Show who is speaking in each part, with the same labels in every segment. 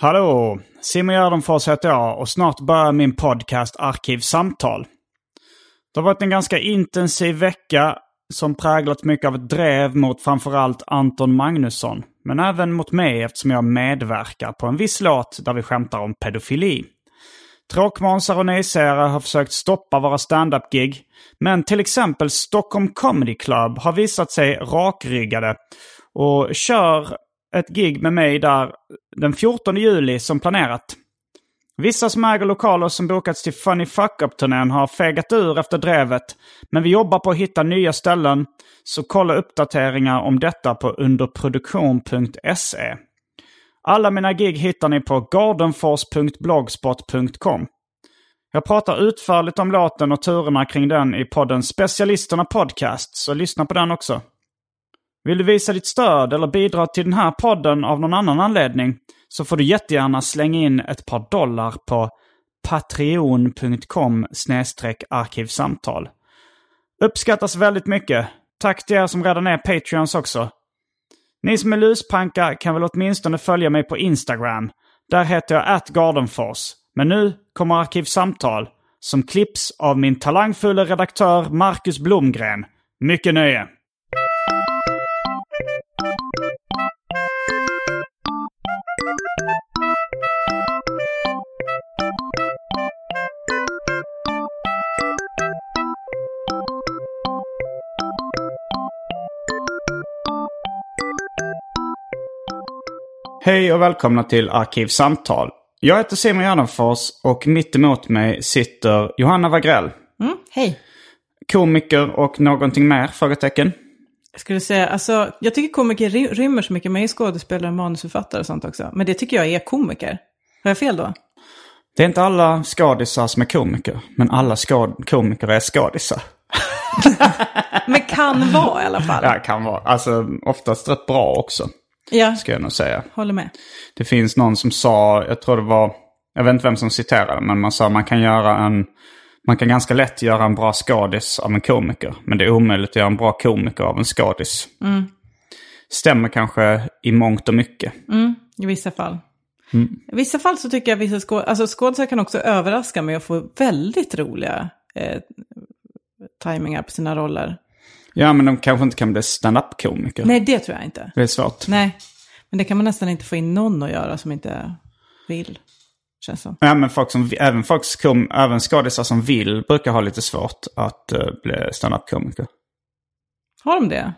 Speaker 1: Hallå! Simon Gärdenfors heter jag och snart börjar min podcast Arkivsamtal. Det har varit en ganska intensiv vecka som präglat mycket av ett drev mot framförallt Anton Magnusson. Men även mot mig eftersom jag medverkar på en viss låt där vi skämtar om pedofili. Tråkmånsar och nejsägare har försökt stoppa våra standup-gig. Men till exempel Stockholm Comedy Club har visat sig rakryggade och kör ett gig med mig där den 14 juli som planerat. Vissa som äger lokaler som bokats till Funny Fuck Up-turnén har fegat ur efter drevet. Men vi jobbar på att hitta nya ställen, så kolla uppdateringar om detta på underproduktion.se. Alla mina gig hittar ni på gardenfors.blogspot.com. Jag pratar utförligt om låten och turerna kring den i podden Specialisterna Podcast, så lyssna på den också. Vill du visa ditt stöd eller bidra till den här podden av någon annan anledning så får du jättegärna slänga in ett par dollar på patreon.com arkivsamtal. Uppskattas väldigt mycket. Tack till er som redan är Patreons också. Ni som är luspanka kan väl åtminstone följa mig på Instagram. Där heter jag atgardenfors. Men nu kommer Arkivsamtal som klipps av min talangfulla redaktör Marcus Blomgren. Mycket nöje! Hej och välkomna till Arkivsamtal. Jag heter Simon Gärdenfors och mitt emot mig sitter Johanna Wagrell.
Speaker 2: Mm, hej.
Speaker 1: Komiker och någonting mer? Frågetecken.
Speaker 2: Jag skulle säga, alltså, jag tycker komiker ry- rymmer så mycket. Jag är skådespelare, manusförfattare och sånt också. Men det tycker jag är komiker. Har jag fel då?
Speaker 1: Det är inte alla skådisar som är komiker, men alla komiker är skådisar.
Speaker 2: Men kan vara i alla fall.
Speaker 1: Ja, kan vara. Alltså oftast rätt bra också,
Speaker 2: Ja,
Speaker 1: ska jag nog säga.
Speaker 2: håller med.
Speaker 1: Det finns någon som sa, jag tror det var, jag vet inte vem som citerade, men man sa man kan göra en, man kan ganska lätt göra en bra skådis av en komiker. Men det är omöjligt att göra en bra komiker av en skådis. Stämmer kanske i mångt och mycket.
Speaker 2: I vissa fall. I vissa fall så tycker jag vissa skå- alltså, skådisar kan också överraska mig och få väldigt roliga eh, tajmingar på sina roller.
Speaker 1: Ja, men de kanske inte kan bli stand-up-komiker.
Speaker 2: Nej, det tror jag inte.
Speaker 1: Det är svårt.
Speaker 2: Nej, men det kan man nästan inte få in någon att göra som inte vill. Känns som.
Speaker 1: Ja, men folk som, även, folk som kom, även skådisar som vill brukar ha lite svårt att uh, bli stand-up-komiker.
Speaker 2: Har de det?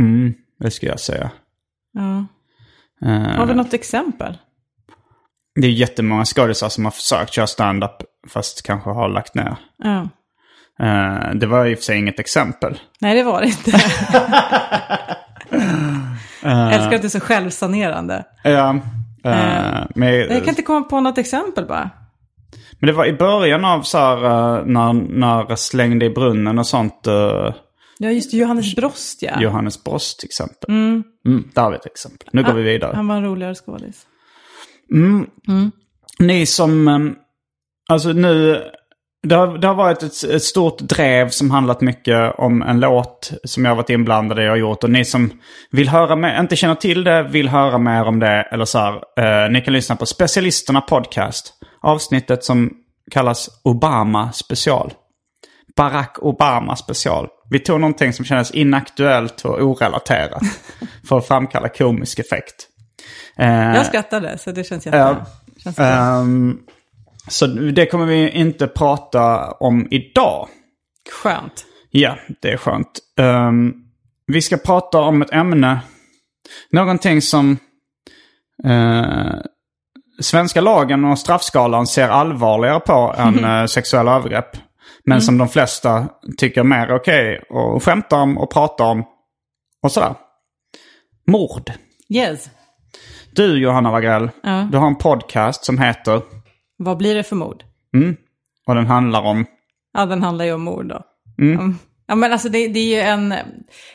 Speaker 1: Mm, det ska jag säga.
Speaker 2: Ja.
Speaker 1: Eh,
Speaker 2: Har du något exempel?
Speaker 1: Det är jättemånga skådisar som har försökt köra stand-up fast kanske har lagt ner.
Speaker 2: Ja.
Speaker 1: Eh, det var i och för sig inget exempel.
Speaker 2: Nej, det var det inte. Jag älskar att det är så självsanerande.
Speaker 1: Ja, eh, men,
Speaker 2: Jag kan inte komma på något exempel bara.
Speaker 1: men det var i början av så här, när, när Slängde i brunnen och sånt. eh,
Speaker 2: Ja, just Johannes Brost ja.
Speaker 1: Johannes Brost till exempel. Mm. där har vi ett exempel. Nu går vi vidare.
Speaker 2: Han var en roligare skådis.
Speaker 1: Ni som, alltså nu, det har, det har varit ett, ett stort drev som handlat mycket om en låt som jag har varit inblandad i och gjort. Och ni som vill höra mer, inte känner till det, vill höra mer om det, eller så här, eh, ni kan lyssna på Specialisterna Podcast. Avsnittet som kallas Obama special. Barack Obama special. Vi tog någonting som kändes inaktuellt och orelaterat för att framkalla komisk effekt. Eh,
Speaker 2: Jag skrattade, så det känns jätte...
Speaker 1: Ja. Så det kommer vi inte prata om idag.
Speaker 2: Skönt.
Speaker 1: Ja, det är skönt. Ehm, vi ska prata om ett ämne. Någonting som eh, svenska lagen och straffskalan ser allvarligare på än eh, sexuella övergrepp. Men som de flesta tycker mer okej och skämta om och prata om och sådär. Mord.
Speaker 2: Yes.
Speaker 1: Du Johanna Wagrell,
Speaker 2: Ja.
Speaker 1: du har en podcast som heter,
Speaker 2: Vad blir det för mord?
Speaker 1: och den handlar om,
Speaker 2: Ja, den handlar ju om mord då. Mm. Ja, men alltså det, det är ju en,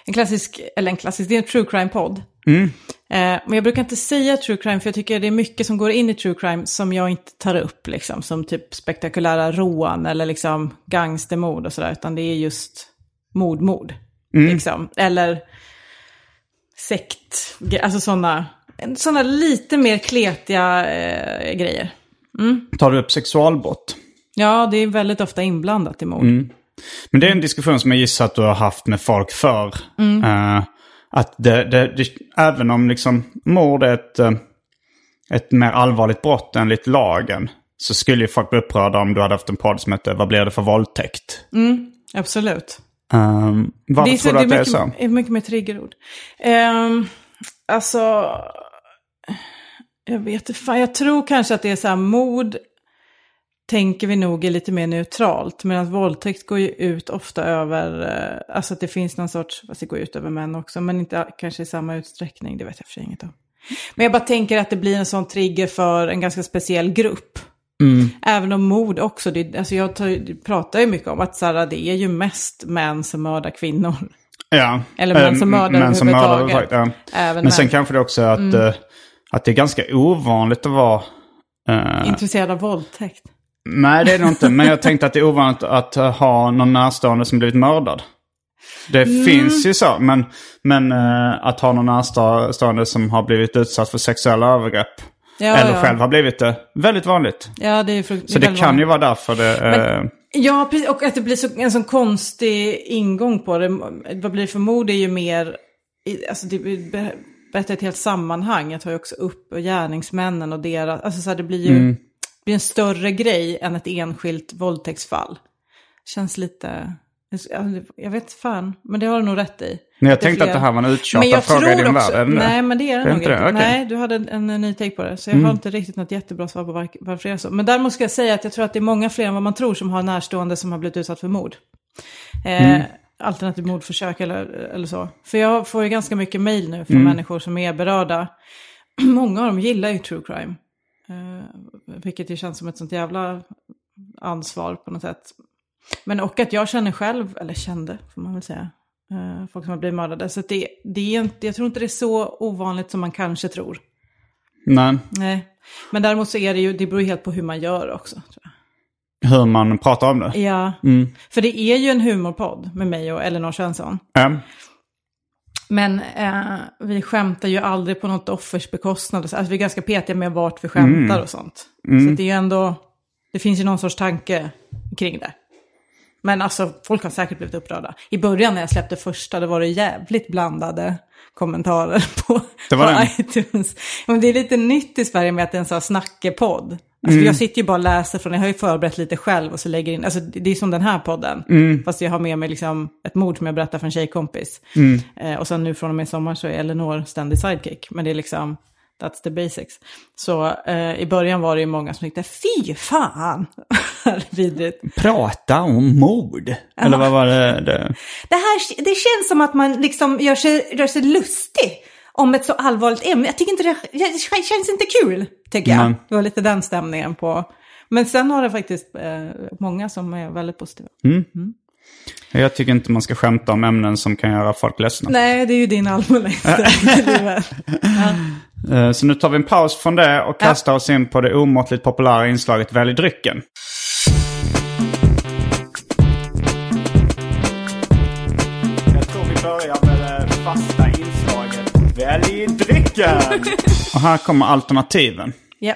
Speaker 2: en klassisk, eller en klassisk, det är en true crime-podd. Eh, men jag brukar inte säga true crime, för jag tycker det är mycket som går in i true crime som jag inte tar upp, liksom. Som typ spektakulära rån eller liksom gangstermord och sådär, utan det är just mordmord. Liksom. Eller sekt, alltså sådana, sådana lite mer kletiga eh, grejer.
Speaker 1: Tar du upp sexualbrott?
Speaker 2: Ja, det är väldigt ofta inblandat i mord.
Speaker 1: Men det är en diskussion som jag gissar att du har haft med folk förr. Eh, att det, det, det, även om liksom mord är ett, eh, ett mer allvarligt brott enligt lagen. Så skulle ju folk bli upprörda om du hade haft en podd som hette Vad blir det för våldtäkt?
Speaker 2: Absolut.
Speaker 1: Um, varför
Speaker 2: så-
Speaker 1: tror du att det är
Speaker 2: mycket,
Speaker 1: så?
Speaker 2: är mycket mer triggerord. Um, alltså, jag vet fan. Jag tror kanske att det är så här, mord tänker vi nog är lite mer neutralt. Medan våldtäkt går ju ut ofta över, eh, alltså att det finns någon sorts, fast det går ut över män också, men inte kanske i samma utsträckning, det vet jag för sig inget om. Men jag bara tänker att det blir en sån trigger för en ganska speciell grupp. Även om mord också, det, alltså jag tar, pratar ju mycket om att så här, det är ju mest män som mördar kvinnor.
Speaker 1: Ja.
Speaker 2: Eller män som mördar
Speaker 1: män som mördar
Speaker 2: överhuvudtaget.
Speaker 1: ja.
Speaker 2: Även
Speaker 1: Men sen
Speaker 2: män.
Speaker 1: kanske det också är att, eh, att det är ganska ovanligt att vara... eh,
Speaker 2: Intresserad av våldtäkt.
Speaker 1: Nej, det är det inte. Men jag tänkte att det är ovanligt att eh, ha någon närstående som blivit mördad. Det
Speaker 2: Mm.
Speaker 1: finns ju så, men, men eh, att ha någon närstående som har blivit utsatt för sexuella övergrepp.
Speaker 2: Ja,
Speaker 1: eller
Speaker 2: ja.
Speaker 1: själv har blivit det. Väldigt vanligt.
Speaker 2: Ja, det är frukt-
Speaker 1: Så det kan ju vara därför det... eh,
Speaker 2: Ja, precis. Och att det blir så, en sån konstig ingång på det. Vad blir det för mord är ju mer, alltså det berättar ett helt sammanhang. Jag tar ju också upp gärningsmännen och deras, alltså så här, det blir ju
Speaker 1: Mm.
Speaker 2: det blir en större grej än ett enskilt våldtäktsfall. Känns lite, jag vet fan, men det har du nog rätt i.
Speaker 1: Men jag
Speaker 2: Det
Speaker 1: tänkte att
Speaker 2: fler.
Speaker 1: det här var en uttjatad fråga i din
Speaker 2: också,
Speaker 1: värld.
Speaker 2: nej men det är det
Speaker 1: Det
Speaker 2: nog
Speaker 1: inte. Mm.
Speaker 2: Nej, du hade en, en ny take på det. Så jag har inte riktigt något jättebra svar på var, varför det är så. Men däremot ska jag säga att jag tror att det är många fler än vad man tror som har närstående som har blivit utsatt för mord. Eh,
Speaker 1: Mm.
Speaker 2: Alternativt mordförsök eller, eller så. För jag får ju ganska mycket mail nu från
Speaker 1: Mm.
Speaker 2: människor som är berörda. Många av dem gillar ju true crime. Eh, vilket ju känns som ett sånt jävla ansvar på något sätt. Men och att jag känner själv, eller kände får man väl säga, eh, folk som har blivit mördade. Så det, det är inte, jag tror inte det är så ovanligt som man kanske tror.
Speaker 1: Nej.
Speaker 2: Nej. Men däremot så är det ju, det beror helt på hur man gör också. Tror jag.
Speaker 1: Hur man pratar om det.
Speaker 2: Ja, för det är ju en humorpodd med mig och Elinor Svensson.
Speaker 1: Ja.
Speaker 2: Men eh, vi skämtar ju aldrig på något offers bekostnad. Alltså vi är ganska petiga med vart vi skämtar och sånt. Så det är ju ändå, det finns ju någon sorts tanke kring det. Men alltså, folk har säkert blivit upprörda. I början när jag släppte första, då var det jävligt blandade kommentarer på,
Speaker 1: Det var
Speaker 2: på
Speaker 1: den.
Speaker 2: iTunes. Men det är lite nytt i Sverige med att det är en sån här snackepodd. Alltså,
Speaker 1: Mm.
Speaker 2: Jag sitter ju bara och läser från, jag har ju förberett lite själv och så lägger in, alltså det är som den här podden.
Speaker 1: Mm.
Speaker 2: Fast jag har med mig liksom ett mord som jag berättar för en tjejkompis.
Speaker 1: Mm.
Speaker 2: Eh, och sen nu från och med sommar så är Elinor ständig sidekick. Men det är liksom, that's the basics. Så eh, i början var det ju många som tyckte, fy fan, vidrigt.
Speaker 1: Prata om mord. Eller vad var det? det?
Speaker 2: Det här, det känns som att man liksom gör sig, gör sig lustig om ett så allvarligt ämne. Jag tycker inte det, det känns inte kul, tycker jag.
Speaker 1: Nej.
Speaker 2: Det var lite den stämningen på. Men sen har det faktiskt eh, många som är väldigt positiva.
Speaker 1: Jag tycker inte man ska skämta om ämnen som kan göra folk ledsna.
Speaker 2: Nej, det är ju din allmänna inställning livet.
Speaker 1: Eh, Så nu tar vi en paus från det och kastar oss in på det omåttligt populära inslaget Välj drycken. Jag tror vi börjar med det fasta inslaget Välj drycken! Och här kommer alternativen.
Speaker 2: Ja.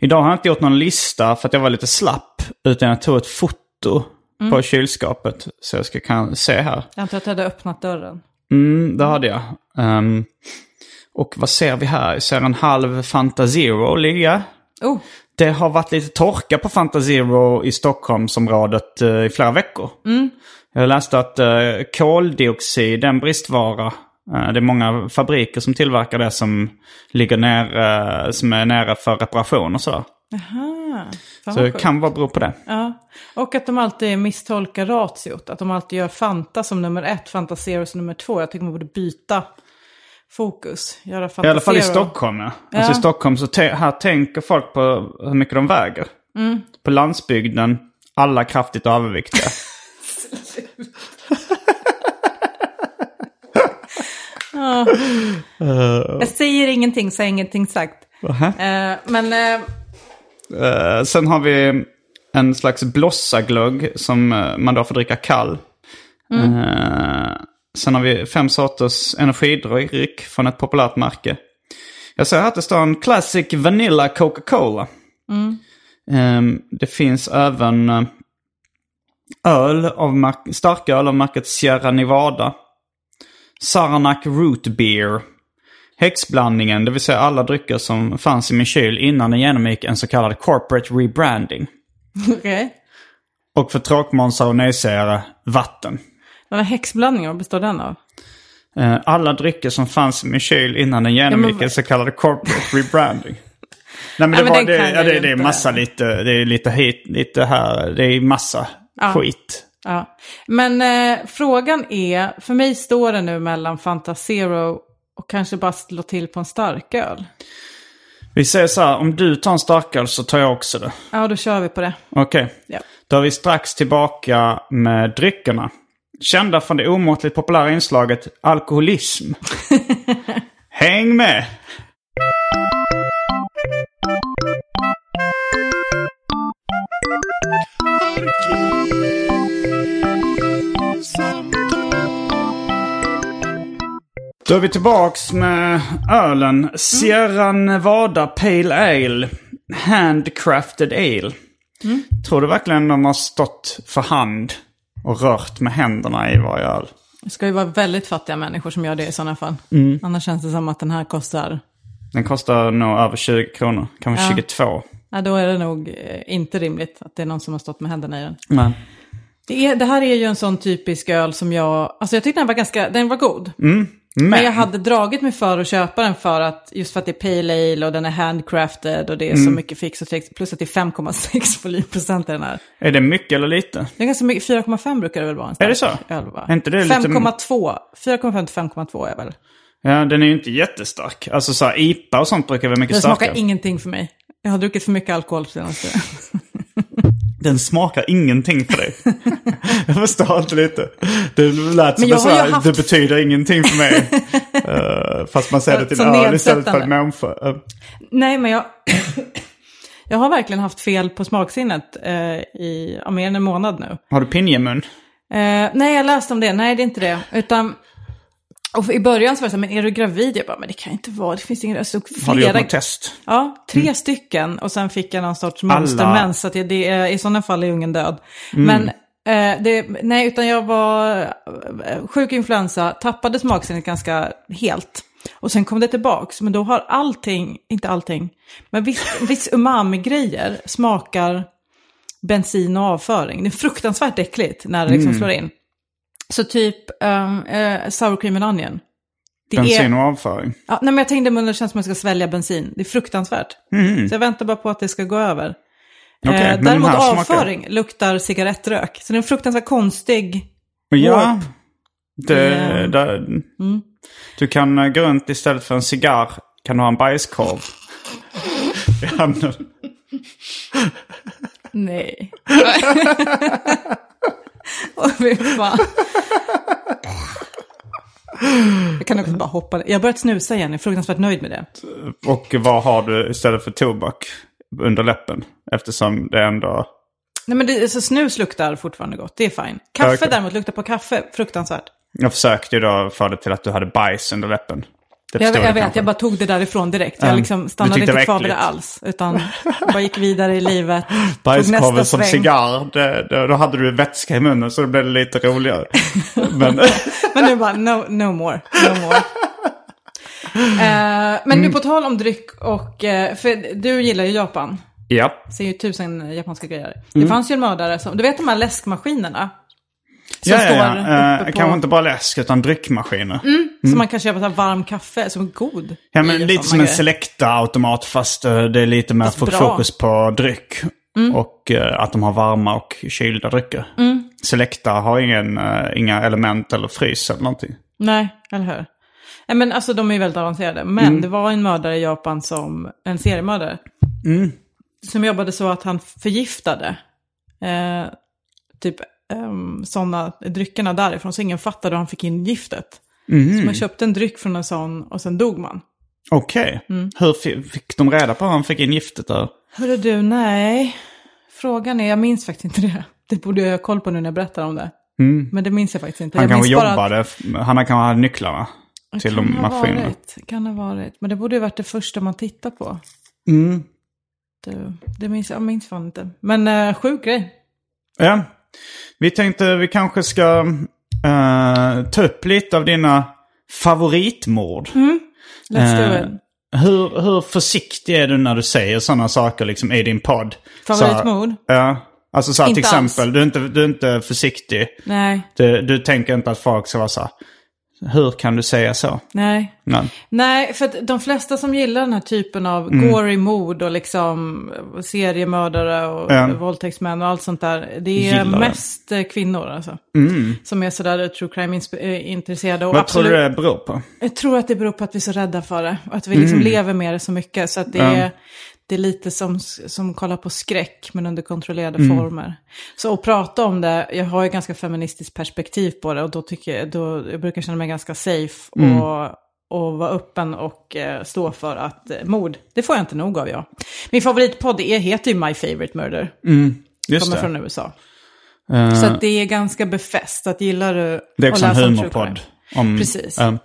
Speaker 1: Idag har jag inte gjort någon lista för att jag var lite slapp. Utan jag tog ett foto på kylskåpet. Så jag ska kan se här.
Speaker 2: Jag antar att du hade öppnat dörren.
Speaker 1: Mm, det hade jag. Ehm, Och vad ser vi här? Vi ser en halv Fanta Zero ligga.
Speaker 2: Oh,
Speaker 1: Det har varit lite torka på Fanta Zero i Stockholmsområdet eh, i flera veckor. Jag läste att eh, koldioxid är en bristvara. Eh, det är många fabriker som tillverkar det som ligger ner, eh, som är nere för reparation och sådär.
Speaker 2: aha.
Speaker 1: Så det kan vara bero på det.
Speaker 2: Ja, och att de alltid misstolkar ratiot. Att de alltid gör Fanta som nummer ett, Fanta Zero som nummer två. Jag tycker man borde byta fokus. Göra Fanta
Speaker 1: I alla fall i. Stockholm ja.
Speaker 2: Ja.
Speaker 1: Alltså i Stockholm så här tänker folk på hur mycket de väger.
Speaker 2: Mm.
Speaker 1: På landsbygden, alla kraftigt överviktiga.
Speaker 2: Jag säger ingenting så är ingenting sagt. Eh, men Eh,
Speaker 1: sen har vi en slags blossaglögg som man då får dricka kall. Eh, sen har vi fem sorters energidryck från ett populärt märke. Jag ser att det står en Classic Vanilla Coca-Cola. Eh, det finns även öl av starköl av märket Sierra Nevada. Saranac Root Beer. Häxblandningen, det vill säga alla drycker som fanns i min kyl innan den genomgick en så kallad corporate rebranding.
Speaker 2: okej.
Speaker 1: Och för tråkmånsar och nejsägare, vatten.
Speaker 2: Den här häxblandningen, vad består den av?
Speaker 1: Eh, Alla drycker som fanns i min kyl innan den genomgick
Speaker 2: men-
Speaker 1: en så kallad corporate rebranding. Nej men,
Speaker 2: Ja,
Speaker 1: det,
Speaker 2: men
Speaker 1: var, det, ja, det, det är massa lite, det är lite hit, lite här, det är massa
Speaker 2: Ja.
Speaker 1: skit.
Speaker 2: Ja. Men eh, frågan är, för mig står det nu mellan Fanta Zero och kanske bara slå till på en starköl.
Speaker 1: Vi säger så här, om du tar en starköl så tar jag också det.
Speaker 2: Ja, då kör vi på det.
Speaker 1: Okej.
Speaker 2: Ja.
Speaker 1: Då är vi strax tillbaka med dryckerna. Kända från det omåttligt populära inslaget alkoholism. Häng med! Då är vi tillbaks med ölen Sierra Nevada Pale Ale. Handcrafted Ale. Tror du verkligen de har stått för hand och rört med händerna i varje öl?
Speaker 2: Det ska ju vara väldigt fattiga människor som gör det i sådana fall. Annars känns det som att den här kostar,
Speaker 1: Den kostar nog över 20 kronor. Kanske
Speaker 2: Ja.
Speaker 1: 22.
Speaker 2: ja då är det nog eh, inte rimligt att det är någon som har stått med händerna i den.
Speaker 1: Men.
Speaker 2: Det, är, det här är ju en sån typisk öl som jag, alltså jag tyckte den var ganska, den var god.
Speaker 1: Men,
Speaker 2: Men jag hade dragit mig för att köpa den för att, just för att det är pale ale och den är handcrafted och det är så mycket fix och tricks. Plus att det är 5,6 volymprocent i den här.
Speaker 1: är det mycket eller lite?
Speaker 2: Det är ganska mycket, 4,5 brukar det väl vara en
Speaker 1: Är det så?
Speaker 2: öl va?
Speaker 1: Är inte det lite-
Speaker 2: 5,2, 4,5 till 5,2 är väl.
Speaker 1: Ja, den är ju inte jättestark. Alltså så här, IPA och sånt brukar vara mycket
Speaker 2: Den smakar
Speaker 1: starkare.
Speaker 2: ingenting för mig. Jag har druckit för mycket alkohol på senaste.
Speaker 1: Den smakar ingenting för dig. jag förstår inte lite. Det lät som det, så här,
Speaker 2: haft-
Speaker 1: det betyder ingenting för mig. Eh, fast man säger det till en öl istället för en människa. Eh,
Speaker 2: Nej, men jag... jag har verkligen haft fel på smaksinnet eh, i ja, mer än en månad nu.
Speaker 1: har du pinjemun?
Speaker 2: Nej, jag läste om det. Nej, det är inte det. Utan... Och i början så var det så här, men är du gravid? Jag bara, men det kan inte vara, det finns ingen... Jag såg
Speaker 1: Har du gjort
Speaker 2: flera...
Speaker 1: något test?
Speaker 2: Ja, tre stycken. Och sen fick jag någon sorts monstermens. Så att det, det, är- i sådana fall är ungen död.
Speaker 1: Mm.
Speaker 2: Men eh, det, nej, utan jag var eh, sjuk influensa, tappade smaksinnet ganska helt. Och sen kom det tillbaks. Men då har allting, inte allting, men viss, viss umami-grejer smakar bensin och avföring. Det är fruktansvärt äckligt när det
Speaker 1: Mm.
Speaker 2: liksom slår in. Så typ um, eh, sour cream and onion. Det
Speaker 1: Bensin
Speaker 2: är,
Speaker 1: och avföring?
Speaker 2: ja, nej, men jag tänkte munnen det känns som att jag ska svälja bensin. Det är fruktansvärt. Så jag väntar bara på att det ska gå över.
Speaker 1: Mm. Okej,
Speaker 2: eh, däremot
Speaker 1: här smakar-
Speaker 2: avföring luktar cigarettrök. Så det är en fruktansvärt konstig...
Speaker 1: Ja. Det,
Speaker 2: Ja.
Speaker 1: där, Du kan eh, gå runt istället för en cigarr kan du ha en bajskorv. i handen.
Speaker 2: Nej. Åh, fy fan. Jag kan också bara hoppa. Jag har börjat snusa igen, jag är fruktansvärt nöjd med det.
Speaker 1: Och vad har du istället för tobak under läppen? Eftersom det ändå...
Speaker 2: Nej men det, så snus luktar fortfarande gott, det är fine. Kaffe
Speaker 1: Okej.
Speaker 2: däremot luktar på kaffe, fruktansvärt.
Speaker 1: Jag försökte ju då få det till att du hade bajs under läppen. Det
Speaker 2: Jag, jag vet, jag bara tog det därifrån direkt. Jag
Speaker 1: Mm.
Speaker 2: liksom stannade
Speaker 1: det
Speaker 2: inte
Speaker 1: var
Speaker 2: kvar vid det alls. Utan bara gick vidare i livet.
Speaker 1: Bajskorven som
Speaker 2: sväng.
Speaker 1: cigarr, det, det, då hade du vätska i munnen så det blev lite roligare. Men
Speaker 2: Men nu bara, no, no more, no more. Eh, men nu på tal om dryck och, eh, för du gillar ju Japan.
Speaker 1: Ja.
Speaker 2: Ser ju tusen japanska grejer. Det
Speaker 1: Mm.
Speaker 2: fanns ju en mördare som, du vet de här läskmaskinerna?
Speaker 1: Ja, ja, ja. Eh,
Speaker 2: på,
Speaker 1: Kanske inte bara läsk utan dryckmaskiner.
Speaker 2: som man kan köpa så varm kaffe som är god.
Speaker 1: Ja, men
Speaker 2: och
Speaker 1: lite som en. Selecta-automat fast eh, det är lite mer
Speaker 2: Fast. Mm.
Speaker 1: fokus på dryck. Och eh, att de har varma och kylda drycker.
Speaker 2: Mm.
Speaker 1: Selecta har ingen, inga element eller frys eller någonting.
Speaker 2: Nej, eller hur? Nej, men alltså de är ju väldigt avancerade. Men
Speaker 1: Mm.
Speaker 2: det var en mördare i Japan som, en seriemördare.
Speaker 1: Mm.
Speaker 2: Som jobbade så att han förgiftade eh, typ um, sådana dryckerna därifrån. Så ingen fattade hur han fick in giftet.
Speaker 1: Mm.
Speaker 2: Så man köpte en dryck från en sån och sen dog man.
Speaker 1: Okej.
Speaker 2: Mm.
Speaker 1: Hur fi- fick de reda på hur han fick in giftet där?
Speaker 2: Hörru du, nej. Frågan är, jag minns faktiskt inte det. Det borde jag ha koll på nu när jag berättar om det. Men det minns jag faktiskt inte.
Speaker 1: Mm. Han kanske
Speaker 2: att-
Speaker 1: jobbade, f- han kanske hade nycklarna till de
Speaker 2: kan ha
Speaker 1: maskinerna.
Speaker 2: Varit, kan ha varit. Men det borde ju varit det första man tittar på.
Speaker 1: Mm.
Speaker 2: Det, det minns jag minns fan inte. Men uh, sjuk grej.
Speaker 1: Ja. Vi tänkte vi kanske ska eh, ta upp lite av dina favoritmord.
Speaker 2: Let's
Speaker 1: Eh,
Speaker 2: it.
Speaker 1: Hur, hur försiktig är du när du säger sådana saker liksom i din podd?
Speaker 2: Favoritmord?
Speaker 1: Ja. Alltså så till
Speaker 2: alls.
Speaker 1: exempel, du är, inte, du är inte försiktig.
Speaker 2: Nej,
Speaker 1: Du, du tänker inte att folk ska vara så här, hur kan du säga så?
Speaker 2: nej.
Speaker 1: Nej.
Speaker 2: Nej, för att de flesta som gillar den här typen av gory mord och liksom seriemördare och
Speaker 1: Mm.
Speaker 2: Våldtäktsmän och allt sånt där. Det är
Speaker 1: Gillar det.
Speaker 2: mest eh, kvinnor alltså. Som är sådär true crime-intresserade. Och
Speaker 1: Vad tror
Speaker 2: absolut,
Speaker 1: du det beror på?
Speaker 2: Jag tror att det beror på att vi är så rädda för det. Och att vi liksom lever med det så mycket. Så att det,
Speaker 1: Mm.
Speaker 2: Är, det är lite som, som kolla på skräck, men under kontrollerade
Speaker 1: Mm.
Speaker 2: former. Så att prata om det, jag har ju ganska feministiskt perspektiv på det. Och då tycker jag, då, jag brukar känna mig ganska safe.
Speaker 1: Mm.
Speaker 2: Och, och vara öppen och eh, stå för att eh, mord, det får jag inte nog av jag. Min favoritpodd är, heter ju My Favorite Murder.
Speaker 1: Just
Speaker 2: kommer
Speaker 1: det.
Speaker 2: från USA.
Speaker 1: Eh,
Speaker 2: Så att det är ganska befäst. Att gillar du
Speaker 1: det är
Speaker 2: att
Speaker 1: också en humorpodd. Om,
Speaker 2: Precis. Mm.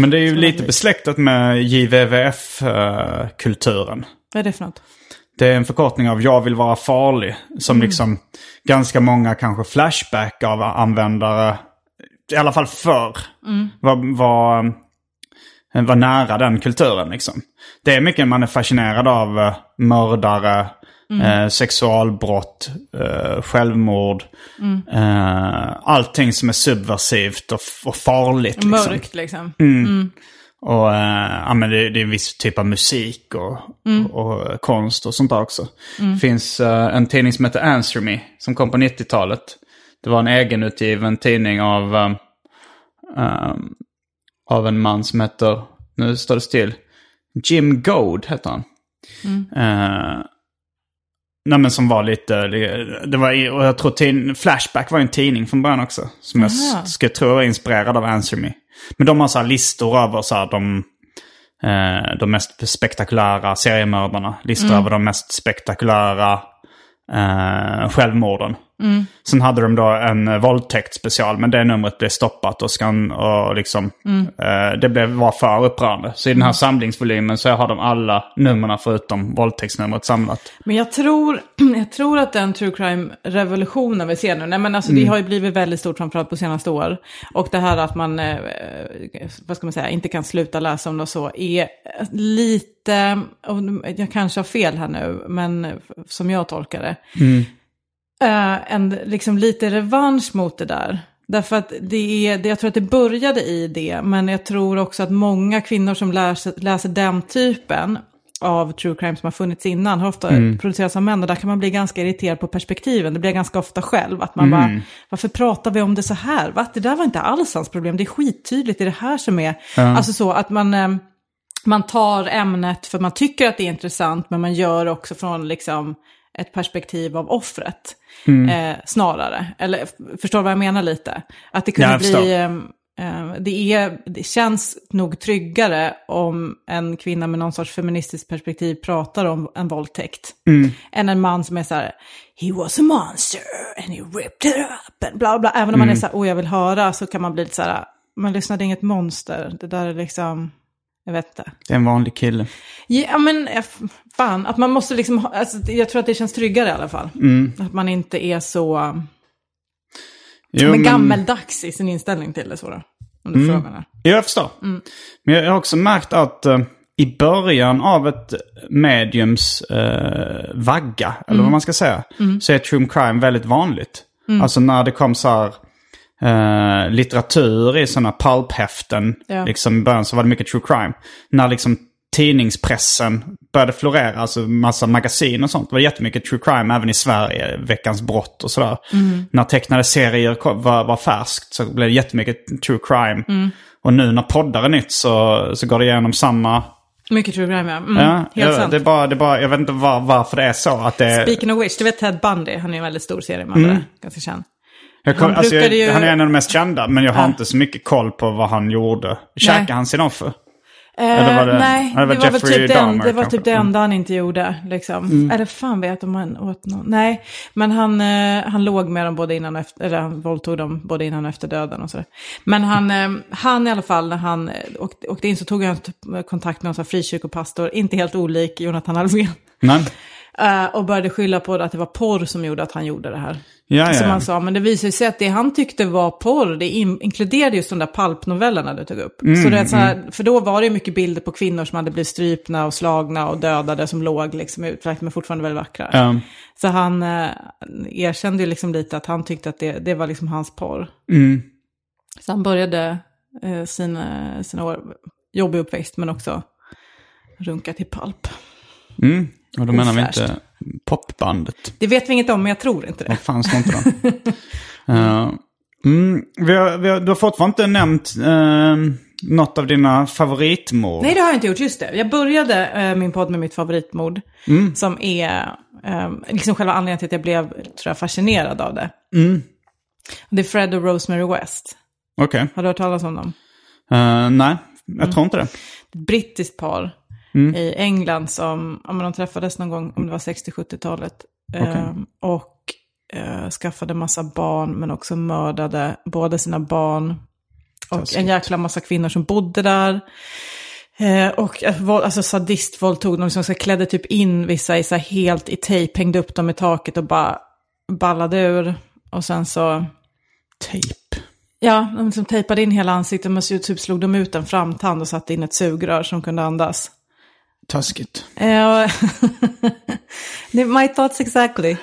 Speaker 1: Men det är ju lite besläktat med JVVF-kulturen.
Speaker 2: Vad är det för något?
Speaker 1: Det är en förkortning av Jag vill vara farlig. Som
Speaker 2: Mm.
Speaker 1: liksom ganska många kanske flashback av användare, i alla fall förr,
Speaker 2: Mm.
Speaker 1: var, var, var nära den kulturen. Liksom. Det är mycket man är fascinerad av eh, mördare,
Speaker 2: Mm.
Speaker 1: eh, sexualbrott, eh, självmord.
Speaker 2: Mm.
Speaker 1: Eh, allting som är subversivt och, och farligt. Liksom.
Speaker 2: Mörkt liksom.
Speaker 1: Och eh, ja, men det, det är en viss typ av musik och, och, och konst och sånt där också. Det finns eh, en tidning som heter Answer Me som kom på 90-talet. Det var en egenutgiven tidning av, um, um, av en man som heter, nu står det still, Jim Goad heter han. Eh, nej men som var lite, det var, och jag tror tin, Flashback var en tidning från början också. Som jag
Speaker 2: Aha.
Speaker 1: s- ska tro är inspirerad av Answer Me. Men de har så listor över så de, eh, de mest spektakulära seriemördarna. Listor över de mest spektakulära eh, självmorden. Sen hade de då en eh, våldtäktsspecial, men det numret blev stoppat och, skan, och liksom, eh, det blev, var för upprörande. Så i den här samlingsvolymen så har de alla numren förutom våldtäktsnumret samlat.
Speaker 2: Men jag tror, jag tror att den true crime-revolutionen vi ser nu, nej men alltså
Speaker 1: Mm.
Speaker 2: det har ju blivit väldigt stort framförallt på senaste år. Och det här att man, eh, vad ska man säga, inte kan sluta läsa om det och så, är lite, och jag kanske har fel här nu, men som jag tolkar det, eh, en liksom lite revansch mot det där. Därför att det är, det, jag tror att det började i det, men jag tror också att många kvinnor som läser, läser den typen av true crime som har funnits innan har ofta producerats av män och där kan man bli ganska irriterad på perspektiven. Det blir ganska ofta själv, att man bara, varför pratar vi om det så här? Va? Det där var inte alls hans problem, det är skittydligt, det är det här som är, alltså så att man... man tar ämnet för man tycker att det är intressant, men man gör också från liksom ett perspektiv av offret. Eh, snarare. Eller förstår vad jag menar lite? Att det kunde bli... ehm, eh, det, är, det känns nog tryggare om en kvinna med någon sorts feministiskt perspektiv pratar om en våldtäkt. Än en man som är så här, he was a monster and he ripped it up and bla bla. Även om man är så här, oh jag vill höra, så kan man bli lite så här, man är inget monster. Det där är liksom, jag vet inte.
Speaker 1: Det är en vanlig kille.
Speaker 2: Ja men eh, fan, att man måste liksom, alltså, jag tror att det känns tryggare i alla fall. Att man inte är så
Speaker 1: Jo,
Speaker 2: men gammeldags i sin inställning till det. Så då. Om du frågar mig.
Speaker 1: Ja, jag förstår. Men jag har också märkt att eh, i början av ett mediums eh, vagga, eller vad man ska säga, så är true crime väldigt vanligt. Alltså när det kom så här eh, litteratur i sådana pulphäften,
Speaker 2: Ja.
Speaker 1: liksom i början så var det mycket true crime. När liksom tidningspressen började florera, alltså massa magasin och sånt. Det var jättemycket true crime även i Sverige, Veckans brott och sådär. När tecknade serier var, var färskt så blev det jättemycket true crime. Och nu när poddar är nytt så, så går det igenom samma...
Speaker 2: Mycket true crime, ja. Mm,
Speaker 1: Ja,
Speaker 2: helt
Speaker 1: jag,
Speaker 2: sant.
Speaker 1: det är bara, det är bara, jag vet inte var, varför det är så. Att det,
Speaker 2: Speaking of which, du vet Ted Bundy, han är en väldigt stor seriemördare, ganska känd.
Speaker 1: Kom,
Speaker 2: han
Speaker 1: alltså, jag,
Speaker 2: ju-
Speaker 1: han är en av de mest kända, men jag har
Speaker 2: Ja.
Speaker 1: inte så mycket koll på vad han gjorde. Käkade han sin offer?
Speaker 2: Eh,
Speaker 1: Eller var det-
Speaker 2: nej,
Speaker 1: det var
Speaker 2: det var, typ, den, det var typ det enda han inte gjorde. Liksom. Eller fan vet om han åt någon. Nej, men han, eh, han låg med dem både innan och efter, eller han våldtog dem både innan och efter döden och sådär. Men han, eh, han i alla fall, när han åkte, åkte in så tog han typ kontakt med en frikyrkopastor, inte helt olik Jonathan Alfvén.
Speaker 1: Nej.
Speaker 2: Och började skylla på att det var porr som gjorde att han gjorde det här.
Speaker 1: Ja, ja.
Speaker 2: Som han sa, men det visade sig att det han tyckte var porr, det in, inkluderade just de där palpnovellerna du tog upp.
Speaker 1: Mm,
Speaker 2: så det är så här, För då var det ju mycket bilder på kvinnor som hade blivit strypna och slagna och dödade som låg liksom utflaggt, men fortfarande väldigt vackra.
Speaker 1: Ja.
Speaker 2: Så han eh, erkände ju liksom lite att han tyckte att det, det var liksom hans porr.
Speaker 1: Mm.
Speaker 2: Så han började eh, sina, sina år, jobbig uppväxt, men också runka till palp.
Speaker 1: Mm. Och då menar vi inte popbandet.
Speaker 2: Det vet vi inget om, men jag tror inte det.
Speaker 1: Vad fanns det inte då? uh, mm, vi har, vi har, du har fortfarande inte nämnt uh, något av dina favoritmord.
Speaker 2: Nej, det har jag inte gjort. Just det. Jag började eh, min podd med mitt favoritmord. Som är eh, liksom själva anledningen till att jag blev tror jag, fascinerad av det. Det är Fred och Rosemary West.
Speaker 1: Okej.
Speaker 2: Har du hört talas om dem?
Speaker 1: Eh, nej, jag tror inte det.
Speaker 2: Ett brittiskt par i England som, men de träffades någon gång, om det var 60-70-talet. Eh, och eh, skaffade massa barn, men också mördade både sina barn och en jäkla massa kvinnor som bodde där. Eh, och alltså sadistvåldtog dem, liksom, så klädde typ in vissa i så här helt i tejp, hängde upp dem i taket och bara ballade ur. Och sen så,
Speaker 1: Tejp.
Speaker 2: ja, de liksom tejpade in hela ansiktet, men så typ slog de ut en framtand och satte in ett sugrör som kunde andas.
Speaker 1: Taskigt.
Speaker 2: Eh, My thoughts exactly.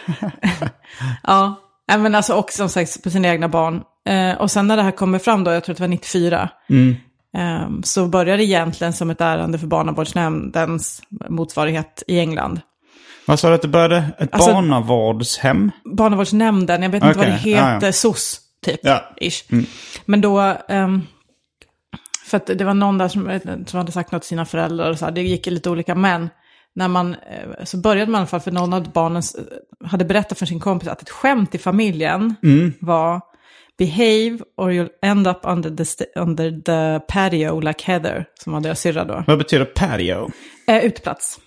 Speaker 2: ja, men alltså och som sagt på sina egna barn. Eh, och sen när det här kommer fram då, jag tror att det var 94, eh, så började det egentligen som ett ärende för barnavårdsnämndens motsvarighet i England.
Speaker 1: Vad sa du att det började? Ett
Speaker 2: Alltså-
Speaker 1: barnavårdshem?
Speaker 2: Barnavårdsnämnden, jag vet inte vad det heter,
Speaker 1: ja.
Speaker 2: SOS typ.
Speaker 1: Ja.
Speaker 2: Ish. Men då, ehm, för att det var någon där som, som hade sagt något till sina föräldrar och så här, det gick lite olika, men när man, eh, så började man i alla fall, för någon av barnen eh, hade berättat för sin kompis att ett skämt i familjen var behave or you'll end up under the, under the patio like Heather, som var deras syrra då.
Speaker 1: Vad betyder patio?
Speaker 2: Eh, uteplats.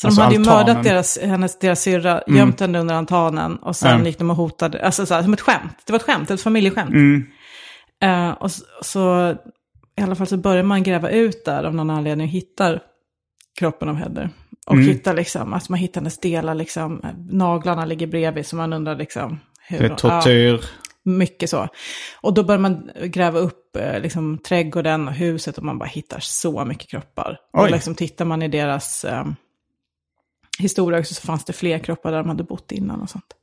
Speaker 2: Så
Speaker 1: Alltså
Speaker 2: de hade ju
Speaker 1: altanen.
Speaker 2: mördat deras, hennes, deras syrra, gömt henne under altanen och sen
Speaker 1: Mm.
Speaker 2: gick de och hotade, alltså så här, som ett skämt. Det var ett skämt, ett familjeskämt.
Speaker 1: Mm.
Speaker 2: Eh, och så, så i alla fall så börjar man gräva ut där av någon anledning och hittar kroppen av Heather. Och
Speaker 1: Mm.
Speaker 2: hittar liksom, att man hittar hennes delar liksom, naglarna ligger bredvid så man undrar liksom. Hur,
Speaker 1: Det är tortyr.
Speaker 2: Ja, mycket så. Och då börjar man gräva upp eh, liksom, trädgården och huset och man bara hittar så mycket kroppar. Och
Speaker 1: Oj.
Speaker 2: liksom tittar man i deras eh, historia så fanns det fler kroppar där de hade bott innan och sånt.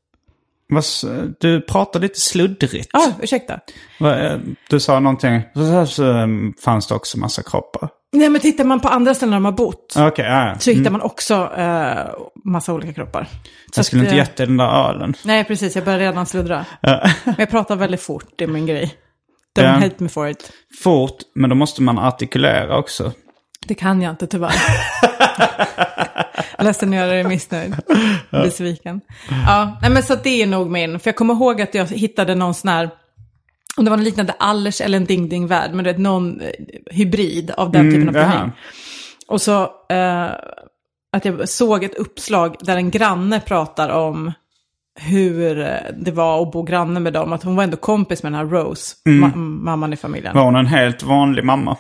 Speaker 1: Du pratar lite sluddrigt.
Speaker 2: Ja, ursäkta.
Speaker 1: Vad, eh, Du sa någonting. Så eh, fanns det också massa kroppar.
Speaker 2: Nej, men tittar man på andra ställen där de har bott
Speaker 1: Okej, ja, ja.
Speaker 2: så hittar man också eh, massa olika kroppar. Så
Speaker 1: Jag skulle
Speaker 2: att,
Speaker 1: inte
Speaker 2: eh,
Speaker 1: gett dig den där ölen.
Speaker 2: Nej, precis. Jag börjar redan sluddra. Men jag pratar väldigt fort, det är min grej. Don't
Speaker 1: Ja.
Speaker 2: hate me for it.
Speaker 1: Fort, men då måste man artikulera också.
Speaker 2: Det kan jag inte tyvärr. Ledsen att göra dig missnöjd. Besviken. Ja, nej, men så det är nog min. För jag kommer ihåg att jag hittade någon sån här, om det var en liknande Allers eller en Ding Ding Värld, men det är någon eh, hybrid av den typen av
Speaker 1: Mm,
Speaker 2: tidning. Och så eh, att jag såg ett uppslag där en granne pratar om hur eh, det var att bo granne med dem. Att hon var ändå kompis med den här Rose, ma- mamman i familjen.
Speaker 1: Var hon en helt vanlig mamma?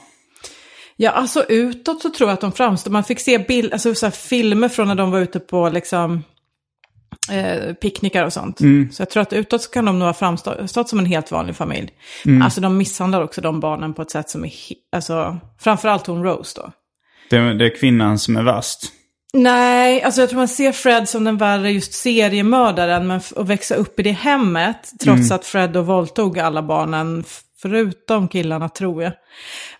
Speaker 2: Ja, alltså utåt så tror jag att de framstår. Man fick se bild, alltså, så filmer från när de var ute på liksom, eh, picknickar och sånt.
Speaker 1: Mm.
Speaker 2: Så jag tror att utåt så kan de nog ha framstått som en helt vanlig familj.
Speaker 1: Mm.
Speaker 2: Alltså de misshandlar också de barnen på ett sätt som är, alltså framförallt hon Rose då.
Speaker 1: Det, det är kvinnan som är värst.
Speaker 2: Nej, alltså jag tror man ser Fred som den värre just seriemördaren, men att växa upp i det hemmet, trots att Fred då våldtog alla barnen, förutom killarna tror jag.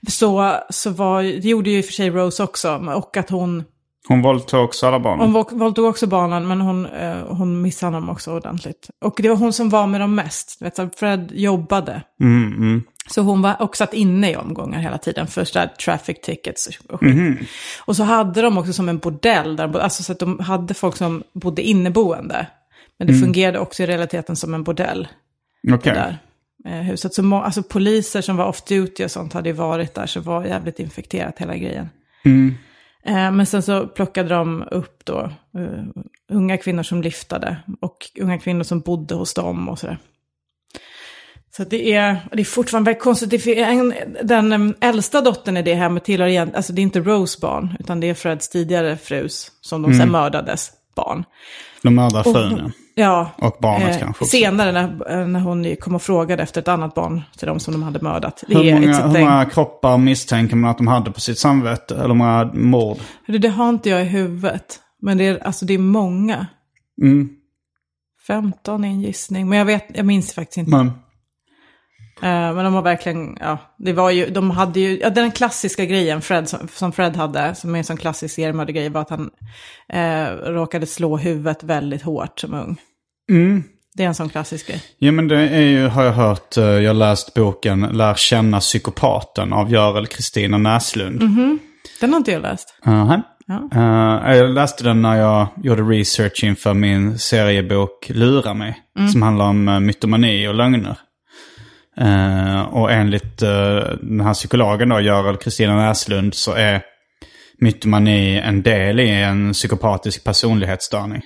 Speaker 2: Så, så var, det gjorde ju i och för sig Rose också, och att hon,
Speaker 1: Hon våldtog också alla barnen.
Speaker 2: hon våld- våldtog också barnen, men hon, eh, hon misshandlade dem också ordentligt. Och det var hon som var med dem mest, vet, så Fred jobbade.
Speaker 1: Mm, mm.
Speaker 2: Så hon var också satt inne i omgångar hela tiden för så där traffic tickets och skit. Och så hade de också som en bordell, där, alltså så att de hade folk som bodde inneboende. Men det fungerade också i realiteten som en bordell,
Speaker 1: Okej.
Speaker 2: Eh, huset. Så må, alltså poliser som var off duty och sånt hade ju varit där, så var jävligt infekterat hela grejen.
Speaker 1: Mm.
Speaker 2: Eh, men sen så plockade de upp då eh, unga kvinnor som lyftade och unga kvinnor som bodde hos dem och sådär. Så det är, det är fortfarande väldigt konstigt. En, den äldsta dottern i det hemmet tillhör igen, alltså det är inte Rose barn, utan det är Freds tidigare frus, som de sen mördades, barn.
Speaker 1: De mördar frun, ja. Och barnet
Speaker 2: eh,
Speaker 1: kanske också.
Speaker 2: senare när, när hon kom och frågade efter ett annat barn till dem som de hade mördat. Det
Speaker 1: Hur många, hur många kroppar misstänker man att de hade på sitt samvete? Eller hur många mord?
Speaker 2: Det, det har inte jag i huvudet, men det är, alltså, det är många.
Speaker 1: Mm.
Speaker 2: 15 är en gissning, men jag, vet, jag minns faktiskt inte.
Speaker 1: Men,
Speaker 2: Eh, men de har verkligen, ja, det var ju, de hade ju, ja, den klassiska grejen Fred, som, som Fred hade, som är en sån klassisk seriemördargrej, var att han eh, råkade slå huvudet väldigt hårt som ung.
Speaker 1: Mm.
Speaker 2: Det är en sån klassisk grej.
Speaker 1: Ja men det är ju, har jag hört, eh, jag har läst boken Lär känna psykopaten av Görel Kristina Näslund.
Speaker 2: Den har inte jag läst.
Speaker 1: Aha.
Speaker 2: Ja.
Speaker 1: Eh, jag läste den när jag gjorde research inför min seriebok Lura mig. Som handlar om uh, mytomani och lögner. Eh, och enligt eh, den här psykologen då, Görel Kristina Näslund, så är mytomani en del i en psykopatisk personlighetsstörning.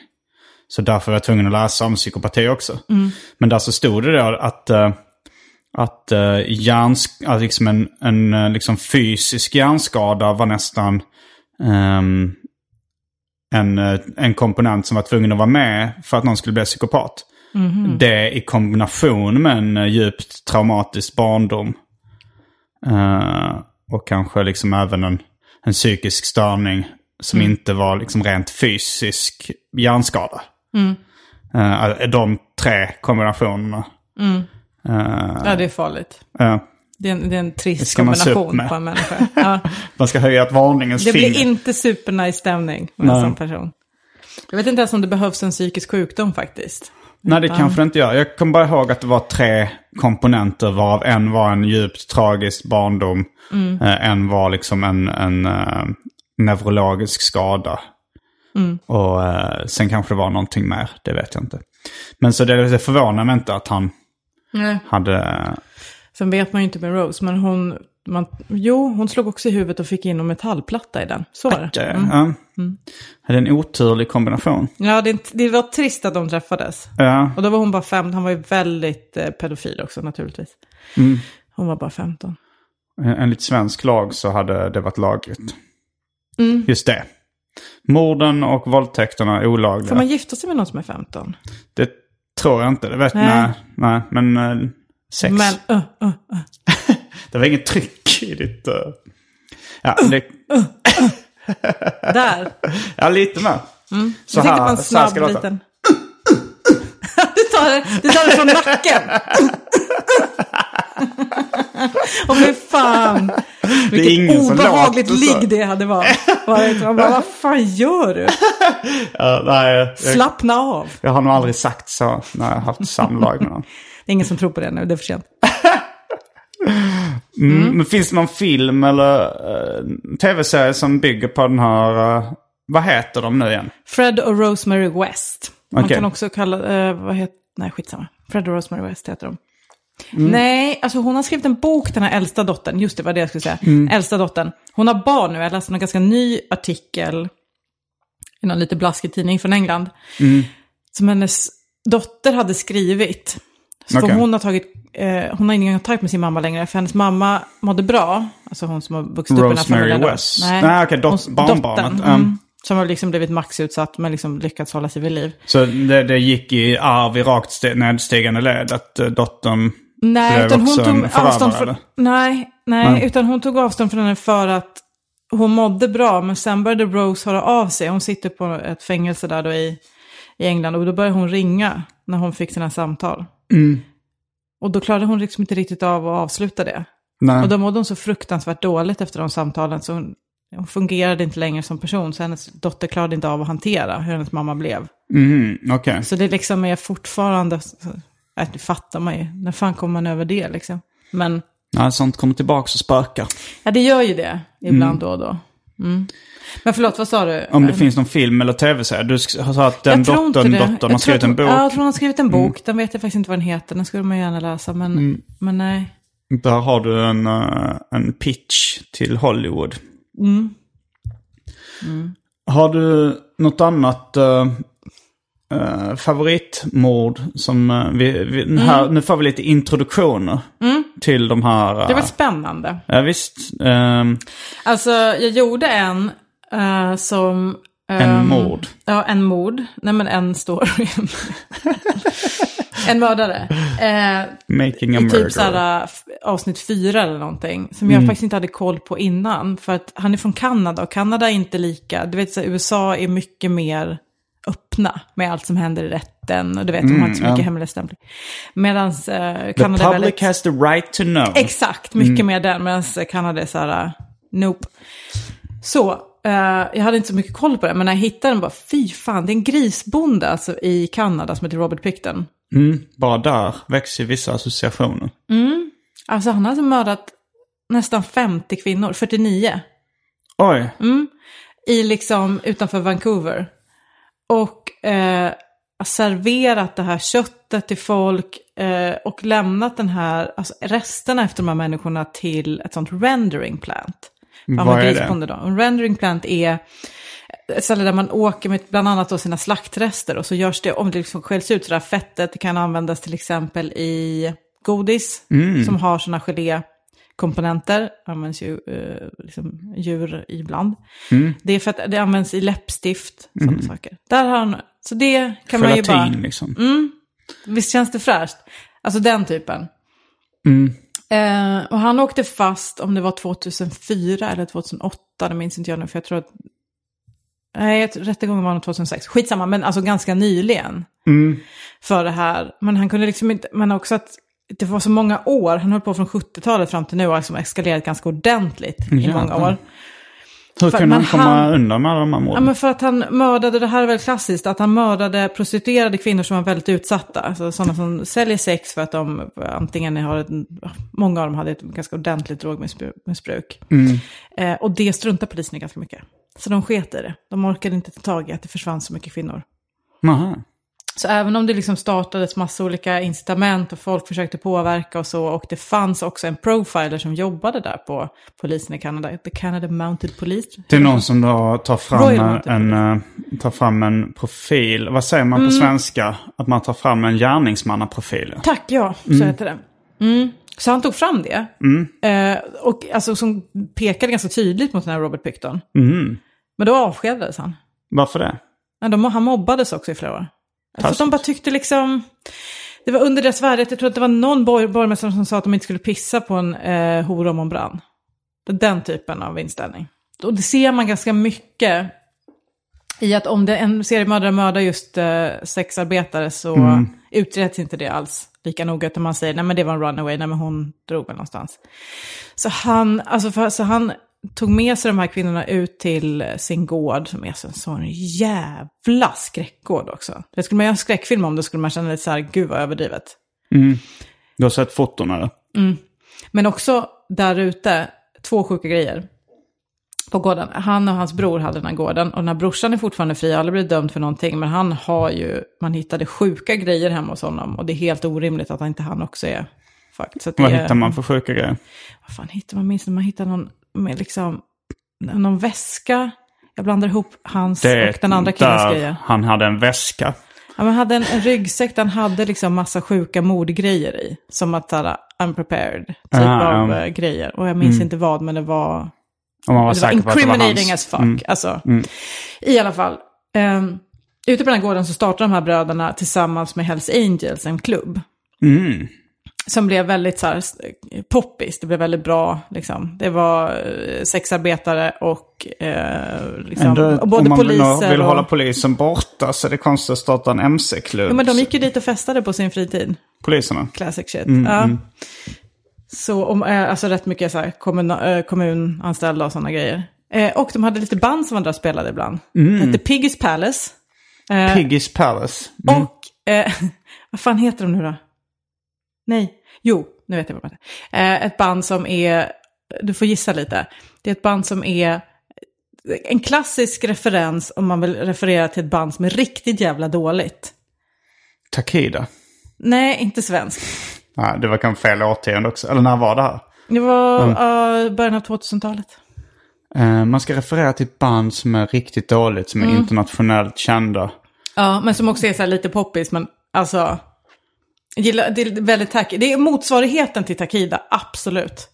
Speaker 1: Så därför var jag tvungen att läsa om psykopati också. Men där så stod det då att, uh, att uh, hjärns, att liksom en, en eh, liksom fysisk hjärnskada var nästan ehm, en, eh, en komponent som var tvungen att vara med för att någon skulle bli psykopat. Det i kombination med en eh, djupt traumatisk barndom. eh, och kanske liksom även en, en psykisk störning som inte var liksom rent fysisk hjärnskada. Eh, de tre kombinationerna. Eh,
Speaker 2: Ja, det är farligt.
Speaker 1: eh,
Speaker 2: Det är en, det är en
Speaker 1: Det
Speaker 2: trist kombination på en människa. Ja.
Speaker 1: man ska höja ett varningens
Speaker 2: Det
Speaker 1: finger.
Speaker 2: blir inte supernice stämning med en
Speaker 1: Nej.
Speaker 2: sån person. Jag vet inte ens om det behövs en psykisk sjukdom faktiskt.
Speaker 1: Nej, det kanske det inte gör. Jag kommer bara ihåg att det var tre komponenter varav en var en djupt tragisk barndom. Eh, en var liksom en, en eh, neurologisk skada. Och eh, sen kanske det var någonting mer, det vet jag inte. Men så det, det förvånar mig inte att han
Speaker 2: Nej.
Speaker 1: hade...
Speaker 2: Sen vet man ju inte med Rose, men hon... Man, jo, hon slog också i huvudet och fick in en metallplatta i den. Så var det.
Speaker 1: Mm. Ja. Hade en oturlig kombination.
Speaker 2: Ja, det, det var trist att de träffades.
Speaker 1: Ja,
Speaker 2: Och då var hon bara 15. Han var ju väldigt eh, pedofil också naturligtvis. Hon var bara 15.
Speaker 1: enligt svensk lag så hade det varit lagligt.
Speaker 2: Mm.
Speaker 1: Just det. Morden och våldtäkterna är olagliga.
Speaker 2: Får man gifta sig med någon som är 15?
Speaker 1: Det tror jag inte. Det vet
Speaker 2: Nej.
Speaker 1: nej. nej, men eh, sex.
Speaker 2: Men, uh, uh, uh.
Speaker 1: Det var inget tryck i ditt... Uh... Ja, det...
Speaker 2: Där.
Speaker 1: ja, lite mer. Så
Speaker 2: Mm. jag tänkte på en
Speaker 1: så
Speaker 2: snabb
Speaker 1: ska det låta.
Speaker 2: liten... du, tar det, du tar det från nacken. Åh fy fan. Vilket obehagligt ligg det hade varit. Man bara, vad fan gör du?
Speaker 1: Ja, nej, jag,
Speaker 2: Slappna av.
Speaker 1: jag har nog aldrig sagt så när jag har haft samlag med någon.
Speaker 2: Det är ingen som tror på det nu, det är för sent.
Speaker 1: Mm. Men finns det någon film eller uh, tv-serie som bygger på den här... eh, vad heter de nu igen?
Speaker 2: Fred och Rosemary West. Man
Speaker 1: Okej.
Speaker 2: kan också kalla, eh, vad heter, nej skitsamma. Fred och Rosemary West heter de.
Speaker 1: Mm.
Speaker 2: Nej, alltså hon har skrivit en bok, den här äldsta dottern. Just det, var det jag skulle säga.
Speaker 1: Mm.
Speaker 2: Äldsta dottern. Hon har barn nu. Jag läste en ganska ny artikel i någon lite blaskig tidning från England.
Speaker 1: Mm.
Speaker 2: Som hennes dotter hade skrivit. Så för hon har tagit, eh, hon har ingen kontakt med sin mamma längre. För hennes mamma mådde bra. Alltså hon som har vuxit upp i den här
Speaker 1: Rosemary
Speaker 2: familjen. då.
Speaker 1: West. Nej, okej, dot-
Speaker 2: hon-
Speaker 1: barnbarnet.
Speaker 2: dottern,
Speaker 1: mm.
Speaker 2: Som har liksom blivit maxutsatt men liksom lyckats hålla sig vid liv.
Speaker 1: Så det, det gick i arv i rakt nedstigande led att uh, dottern
Speaker 2: Nej, utan hon tog avstånd från...
Speaker 1: eller?
Speaker 2: Nej, nej,
Speaker 1: Nej.
Speaker 2: utan hon tog avstånd från henne för att hon mådde bra, men sen började Rose höra av sig. Hon sitter på ett fängelse där då i, i England och då började hon ringa när hon fick sina samtal.
Speaker 1: Mm.
Speaker 2: Och då klarade hon liksom inte riktigt av att avsluta det.
Speaker 1: Nej.
Speaker 2: Och då mådde hon så fruktansvärt dåligt efter de samtalen så hon, hon fungerade inte längre som person. Så hennes dotter klarade inte av att hantera hur hennes mamma blev.
Speaker 1: Mhm, Okej.
Speaker 2: Så det liksom är fortfarande, äh, det fattar man ju. När fan kommer man över det liksom? Men
Speaker 1: Ja, sånt kommer tillbaka och spökar.
Speaker 2: Ja, det gör ju det ibland då och då. Mm. Men förlåt, vad sa du?
Speaker 1: Om det finns någon film eller tv-serie. Du sa att den dottern, dottern har skrivit en bok.
Speaker 2: Ja, jag tror hon har skrivit en bok. Den vet jag faktiskt inte vad den heter. Den skulle man gärna läsa, men, men nej.
Speaker 1: Där har du en, eh, en pitch till Hollywood.
Speaker 2: Mm.
Speaker 1: Har du något annat uh, favoritmord som uh, vi, vi, här, Nu får vi lite introduktioner till de här.
Speaker 2: Mm. Det
Speaker 1: Uh,
Speaker 2: var spännande.
Speaker 1: ja, visst. ehm,
Speaker 2: Alltså, jag gjorde en eh, som...
Speaker 1: en
Speaker 2: ehm,
Speaker 1: mord.
Speaker 2: Ja, en mord. Nej, men en story. en mördare. Eh,
Speaker 1: Making a
Speaker 2: I
Speaker 1: murder.
Speaker 2: typ såhär, avsnitt fyra eller någonting. Som jag faktiskt inte hade koll på innan. För att han är från Kanada och Kanada är inte lika. Du vet, så USA är mycket mer öppna med allt som händer i rätten. Och du vet, de har inte så mycket
Speaker 1: ja.
Speaker 2: hemligstämpling. Medan eh,
Speaker 1: The
Speaker 2: Kanada är
Speaker 1: public
Speaker 2: väldigt...
Speaker 1: has the right to know.
Speaker 2: Exakt, mycket mer den. Medan Kanada är så här, uh, nope. Så, eh, jag hade inte så mycket koll på det. Men när jag hittade den bara, fy fan, det är en grisbonde alltså, i Kanada som heter Robert Picton.
Speaker 1: Mm, bara där växer vissa associationer.
Speaker 2: Alltså han har alltså mördat nästan 50 kvinnor, 49.
Speaker 1: Oj.
Speaker 2: I liksom utanför Vancouver. Och eh, serverat det här köttet till folk. Eh, och lämnat den här, alltså resterna efter de här människorna till ett sånt rendering plant.
Speaker 1: Vad är det?
Speaker 2: då. En rendering plant är ett ställe där man åker med bland annat då sina slaktrester. Och så görs det, om det liksom skäls ut så där fettet, det kan användas till exempel i godis. Som har sådana gelékomponenter. Används ju eh, liksom djur ibland. Det är för att det används i läppstift, sådana saker. Där har han, så det kan man ju bara...
Speaker 1: Gelatin liksom.
Speaker 2: Visst känns det fräscht? Alltså den typen.
Speaker 1: Mm.
Speaker 2: Eh, och han åkte fast om det var 2004 eller 2008, det minns inte jag nu för jag tror att... Nej, rättegången var nog 2006. Skitsamma, men alltså ganska nyligen.
Speaker 1: Mm.
Speaker 2: För det här. Men han kunde liksom inte, men också att det var så många år, han höll på från 70-talet fram till nu och har liksom eskalerat ganska ordentligt i
Speaker 1: Jävlar.
Speaker 2: många år.
Speaker 1: Hur
Speaker 2: För-
Speaker 1: kunde han komma
Speaker 2: han-
Speaker 1: undan med de här
Speaker 2: Ja,
Speaker 1: morden?
Speaker 2: men för att han mördade, det här är väl klassiskt, att han mördade prostituerade kvinnor som var väldigt utsatta. Alltså sådana som säljer sex för att de antingen har ett, många av dem hade ett ganska ordentligt drogmissbruk. Eh, och det struntar polisen i ganska mycket. Så de sket i det. De orkade inte ta tag i att det försvann så mycket kvinnor.
Speaker 1: Aha.
Speaker 2: Så även om det liksom startades massa olika incitament och folk försökte påverka och så, och det fanns också en profiler som jobbade där på polisen i Kanada, The Canada Mounted Police.
Speaker 1: Det är någon som då tar fram, en, en, eh, tar fram en profil. Vad säger man på
Speaker 2: Mm.
Speaker 1: svenska? Att man tar fram en gärningsmannaprofil.
Speaker 2: Tack, ja, så heter det. Mm. Så han tog fram det. Eh, och alltså som pekade ganska tydligt mot den här Robert Picton.
Speaker 1: Mm.
Speaker 2: Men då avskedades han.
Speaker 1: Varför det?
Speaker 2: Ja, de, han mobbades också i flera år. För att de bara tyckte liksom... Det var under deras värdighet, jag tror att det var någon borg, borgmästare som sa att de inte skulle pissa på en eh, hora om hon brann. Den typen av inställning. Och det ser man ganska mycket i att om det en seriemördare mördar just eh, sexarbetare så utreds inte det alls lika noga. Utan man säger, nej men det var en runaway, nej men hon drog väl någonstans. Så han, alltså för, så han tog med sig de här kvinnorna ut till sin gård, som är en jävla skräckgård också. Det skulle man göra en skräckfilm om, då skulle man känna lite så här, gud vad överdrivet.
Speaker 1: Du har sett foton eller?
Speaker 2: Men också där ute, två sjuka grejer på gården. Han och hans bror hade den här gården och den här brorsan är fortfarande fri, har aldrig blivit dömd för någonting. Men han har ju, man hittade sjuka grejer hemma hos honom och det är helt orimligt att inte han också är fucked.
Speaker 1: Vad
Speaker 2: är-
Speaker 1: hittar man för sjuka grejer?
Speaker 2: Vad fan hittar man minst? Man hittar någon, med liksom, någon väska. Jag blandar ihop hans
Speaker 1: Det
Speaker 2: och den andra killens grejer.
Speaker 1: han hade en väska.
Speaker 2: Ja, man hade en, en ryggsäck där han hade liksom massa sjuka mordgrejer i. Som att såhär, unprepared typ
Speaker 1: Ah,
Speaker 2: av eh, grejer. Och jag minns inte vad, men det var
Speaker 1: Om man var
Speaker 2: det var
Speaker 1: säker på att det var
Speaker 2: incriminating
Speaker 1: hans.
Speaker 2: as fuck.
Speaker 1: Mm.
Speaker 2: Alltså, I alla fall. Um, ute på den här gården så startar de här bröderna tillsammans med Hells Angels, en klubb.
Speaker 1: Mm.
Speaker 2: Som blev väldigt så här, poppis, det blev väldigt bra. Liksom. Det var eh, sexarbetare och, eh, liksom,
Speaker 1: Ändå,
Speaker 2: och både
Speaker 1: om man vill,
Speaker 2: poliser
Speaker 1: vill
Speaker 2: och...
Speaker 1: hålla polisen borta så är det konstigt att starta en MC-klubb.
Speaker 2: Ja, men de gick ju dit och festade på sin fritid.
Speaker 1: Poliserna.
Speaker 2: Classic shit.
Speaker 1: Mm,
Speaker 2: ja. Så om, eh, alltså rätt mycket så här, kommun, eh, kommunanställda och sådana grejer. Eh, och de hade lite band som var där och spelade ibland. Det hette Piggy's Palace. Eh,
Speaker 1: Piggy's Palace. Mm.
Speaker 2: Och, eh, vad fan heter de nu då? Nej, jo, nu vet jag vad de heter. Eh, ett band som är, du får gissa lite. Det är ett band som är en klassisk referens om man vill referera till ett band som är riktigt jävla dåligt.
Speaker 1: Takida.
Speaker 2: Nej, inte svensk.
Speaker 1: Nej, det var kanske fel årtionde också. Eller när var det här?
Speaker 2: Det var eh, början av 2000-talet.
Speaker 1: Eh, man ska referera till ett band som är riktigt dåligt, som är
Speaker 2: Mm.
Speaker 1: internationellt kända.
Speaker 2: Ja, men som också är så här lite poppis, men alltså... Gillar, det är väldigt tacky. Det är motsvarigheten till Takida, absolut.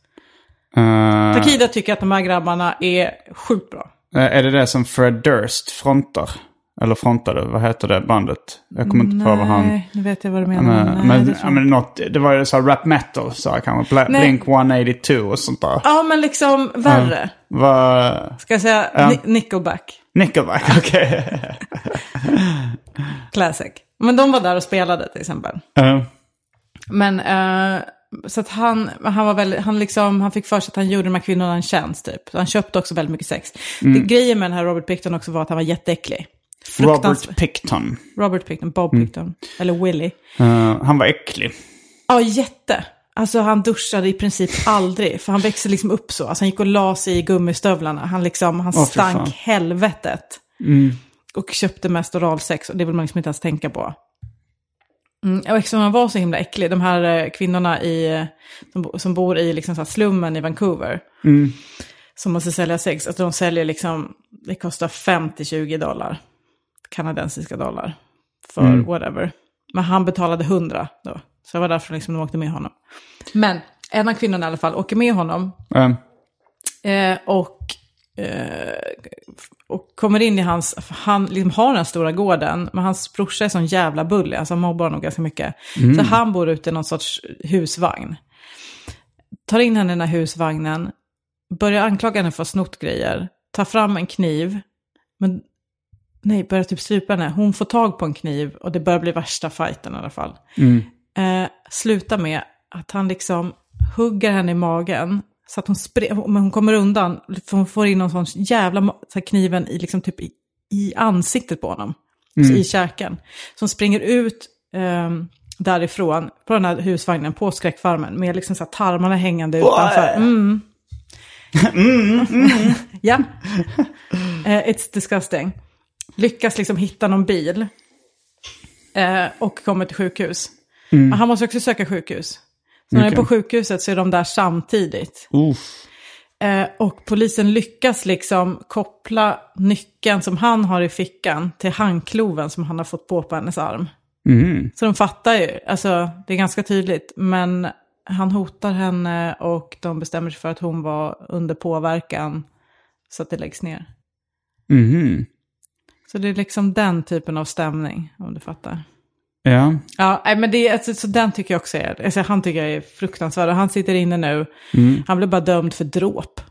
Speaker 1: Eh,
Speaker 2: Takida tycker att de här grabbarna är sjukt bra.
Speaker 1: eh, är det det som Fred Durst frontar? Eller frontade, vad heter det bandet? Jag kommer inte på vad han...
Speaker 2: Nej, nu vet jag vad du menar.
Speaker 1: Men,
Speaker 2: Nej,
Speaker 1: men,
Speaker 2: det
Speaker 1: ja,
Speaker 2: jag
Speaker 1: men något, det var ju så här rap metal, sa jag kanske. Bla. Blink 182 och sånt där.
Speaker 2: Ja, men liksom värre.
Speaker 1: Vad...
Speaker 2: Ska jag säga Ni- Nickelback?
Speaker 1: Nickelback, okej.
Speaker 2: Classic. Men de var där och spelade till exempel.
Speaker 1: Eh,
Speaker 2: Men eh, så att han, han var väldigt, han liksom, han fick för sig att han gjorde de här kvinnorna en tjänst typ. Så han köpte också väldigt mycket sex. Det, grejen med den här Robert Picton också var att han var jätteäcklig.
Speaker 1: Robert Picton.
Speaker 2: Robert Picton, Bob Picton, eller Willy.
Speaker 1: Eh, han var äcklig.
Speaker 2: Ja, jätte. Alltså han duschade i princip aldrig, för han växte liksom upp så. Alltså han gick och la sig i gummistövlarna. Han liksom, han
Speaker 1: fy
Speaker 2: stank helvetet. Och köpte mest oralsex, och det vill man liksom inte ens tänka på. Mm, och eftersom han var så himla äcklig, de här eh, kvinnorna i, eh, som, som bor i liksom så slummen i Vancouver, som måste sälja sex, att de säljer liksom, det kostar 50-20 dollar, kanadensiska dollar, för whatever. Men han betalade 100 då, så det var därför liksom de åkte med honom. Men en av kvinnorna i alla fall åker med honom,
Speaker 1: Eh,
Speaker 2: Eh, och, eh, och kommer in i hans, han liksom har den stora gården, men hans brorsa är sån jävla bully, alltså han mobbar honom ganska mycket. Så han bor ute i någon sorts husvagn. Tar in henne i den här husvagnen, börjar anklaga henne för att ha snott grejer, tar fram en kniv, men nej, börjar typ strypa henne. Hon får tag på en kniv och det börjar bli värsta fighten i alla fall. Eh, slutar med att han liksom hugger henne i magen. Så att hon, men hon kommer undan, för hon får in någon sån jävla så kniven i, liksom typ i, i ansiktet på honom. Så I käken. Hon springer ut ehm, därifrån, på den här husvagnen, på skräckfarmen. Med liksom så här tarmarna hängande utanför. Mm. ja. Eh, it's disgusting. Lyckas liksom hitta någon bil. Eh, och kommer till sjukhus. Men han måste också söka sjukhus. Så när han är på sjukhuset så är de där samtidigt. Eh, och polisen lyckas liksom koppla nyckeln som han har i fickan till handkloven som han har fått på på hennes arm.
Speaker 1: Mm.
Speaker 2: Så de fattar ju, alltså det är ganska tydligt. Men han hotar henne och de bestämmer sig för att hon var under påverkan. Så att det läggs ner.
Speaker 1: Mhm.
Speaker 2: Så det är liksom den typen av stämning, om du fattar.
Speaker 1: Ja.
Speaker 2: Ja, men det, alltså, så den tycker jag också är, alltså, han tycker jag är fruktansvärd. Och han sitter inne nu, han blev bara dömd för dråp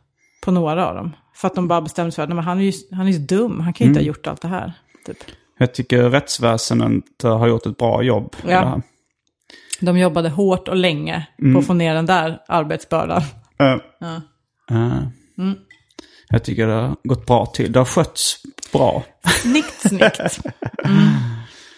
Speaker 2: på några av dem. För att de bara bestämde sig för att han är ju han är ju dum, han kan ju inte ha gjort allt det här. Typ.
Speaker 1: Jag tycker rättsväsendet har gjort ett bra jobb.
Speaker 2: Ja. De jobbade hårt och länge på att få ner den där arbetsbördan.
Speaker 1: Eh,
Speaker 2: Ja.
Speaker 1: eh. Jag tycker det har gått bra till. Det har skötts bra.
Speaker 2: Snyggt, snyggt.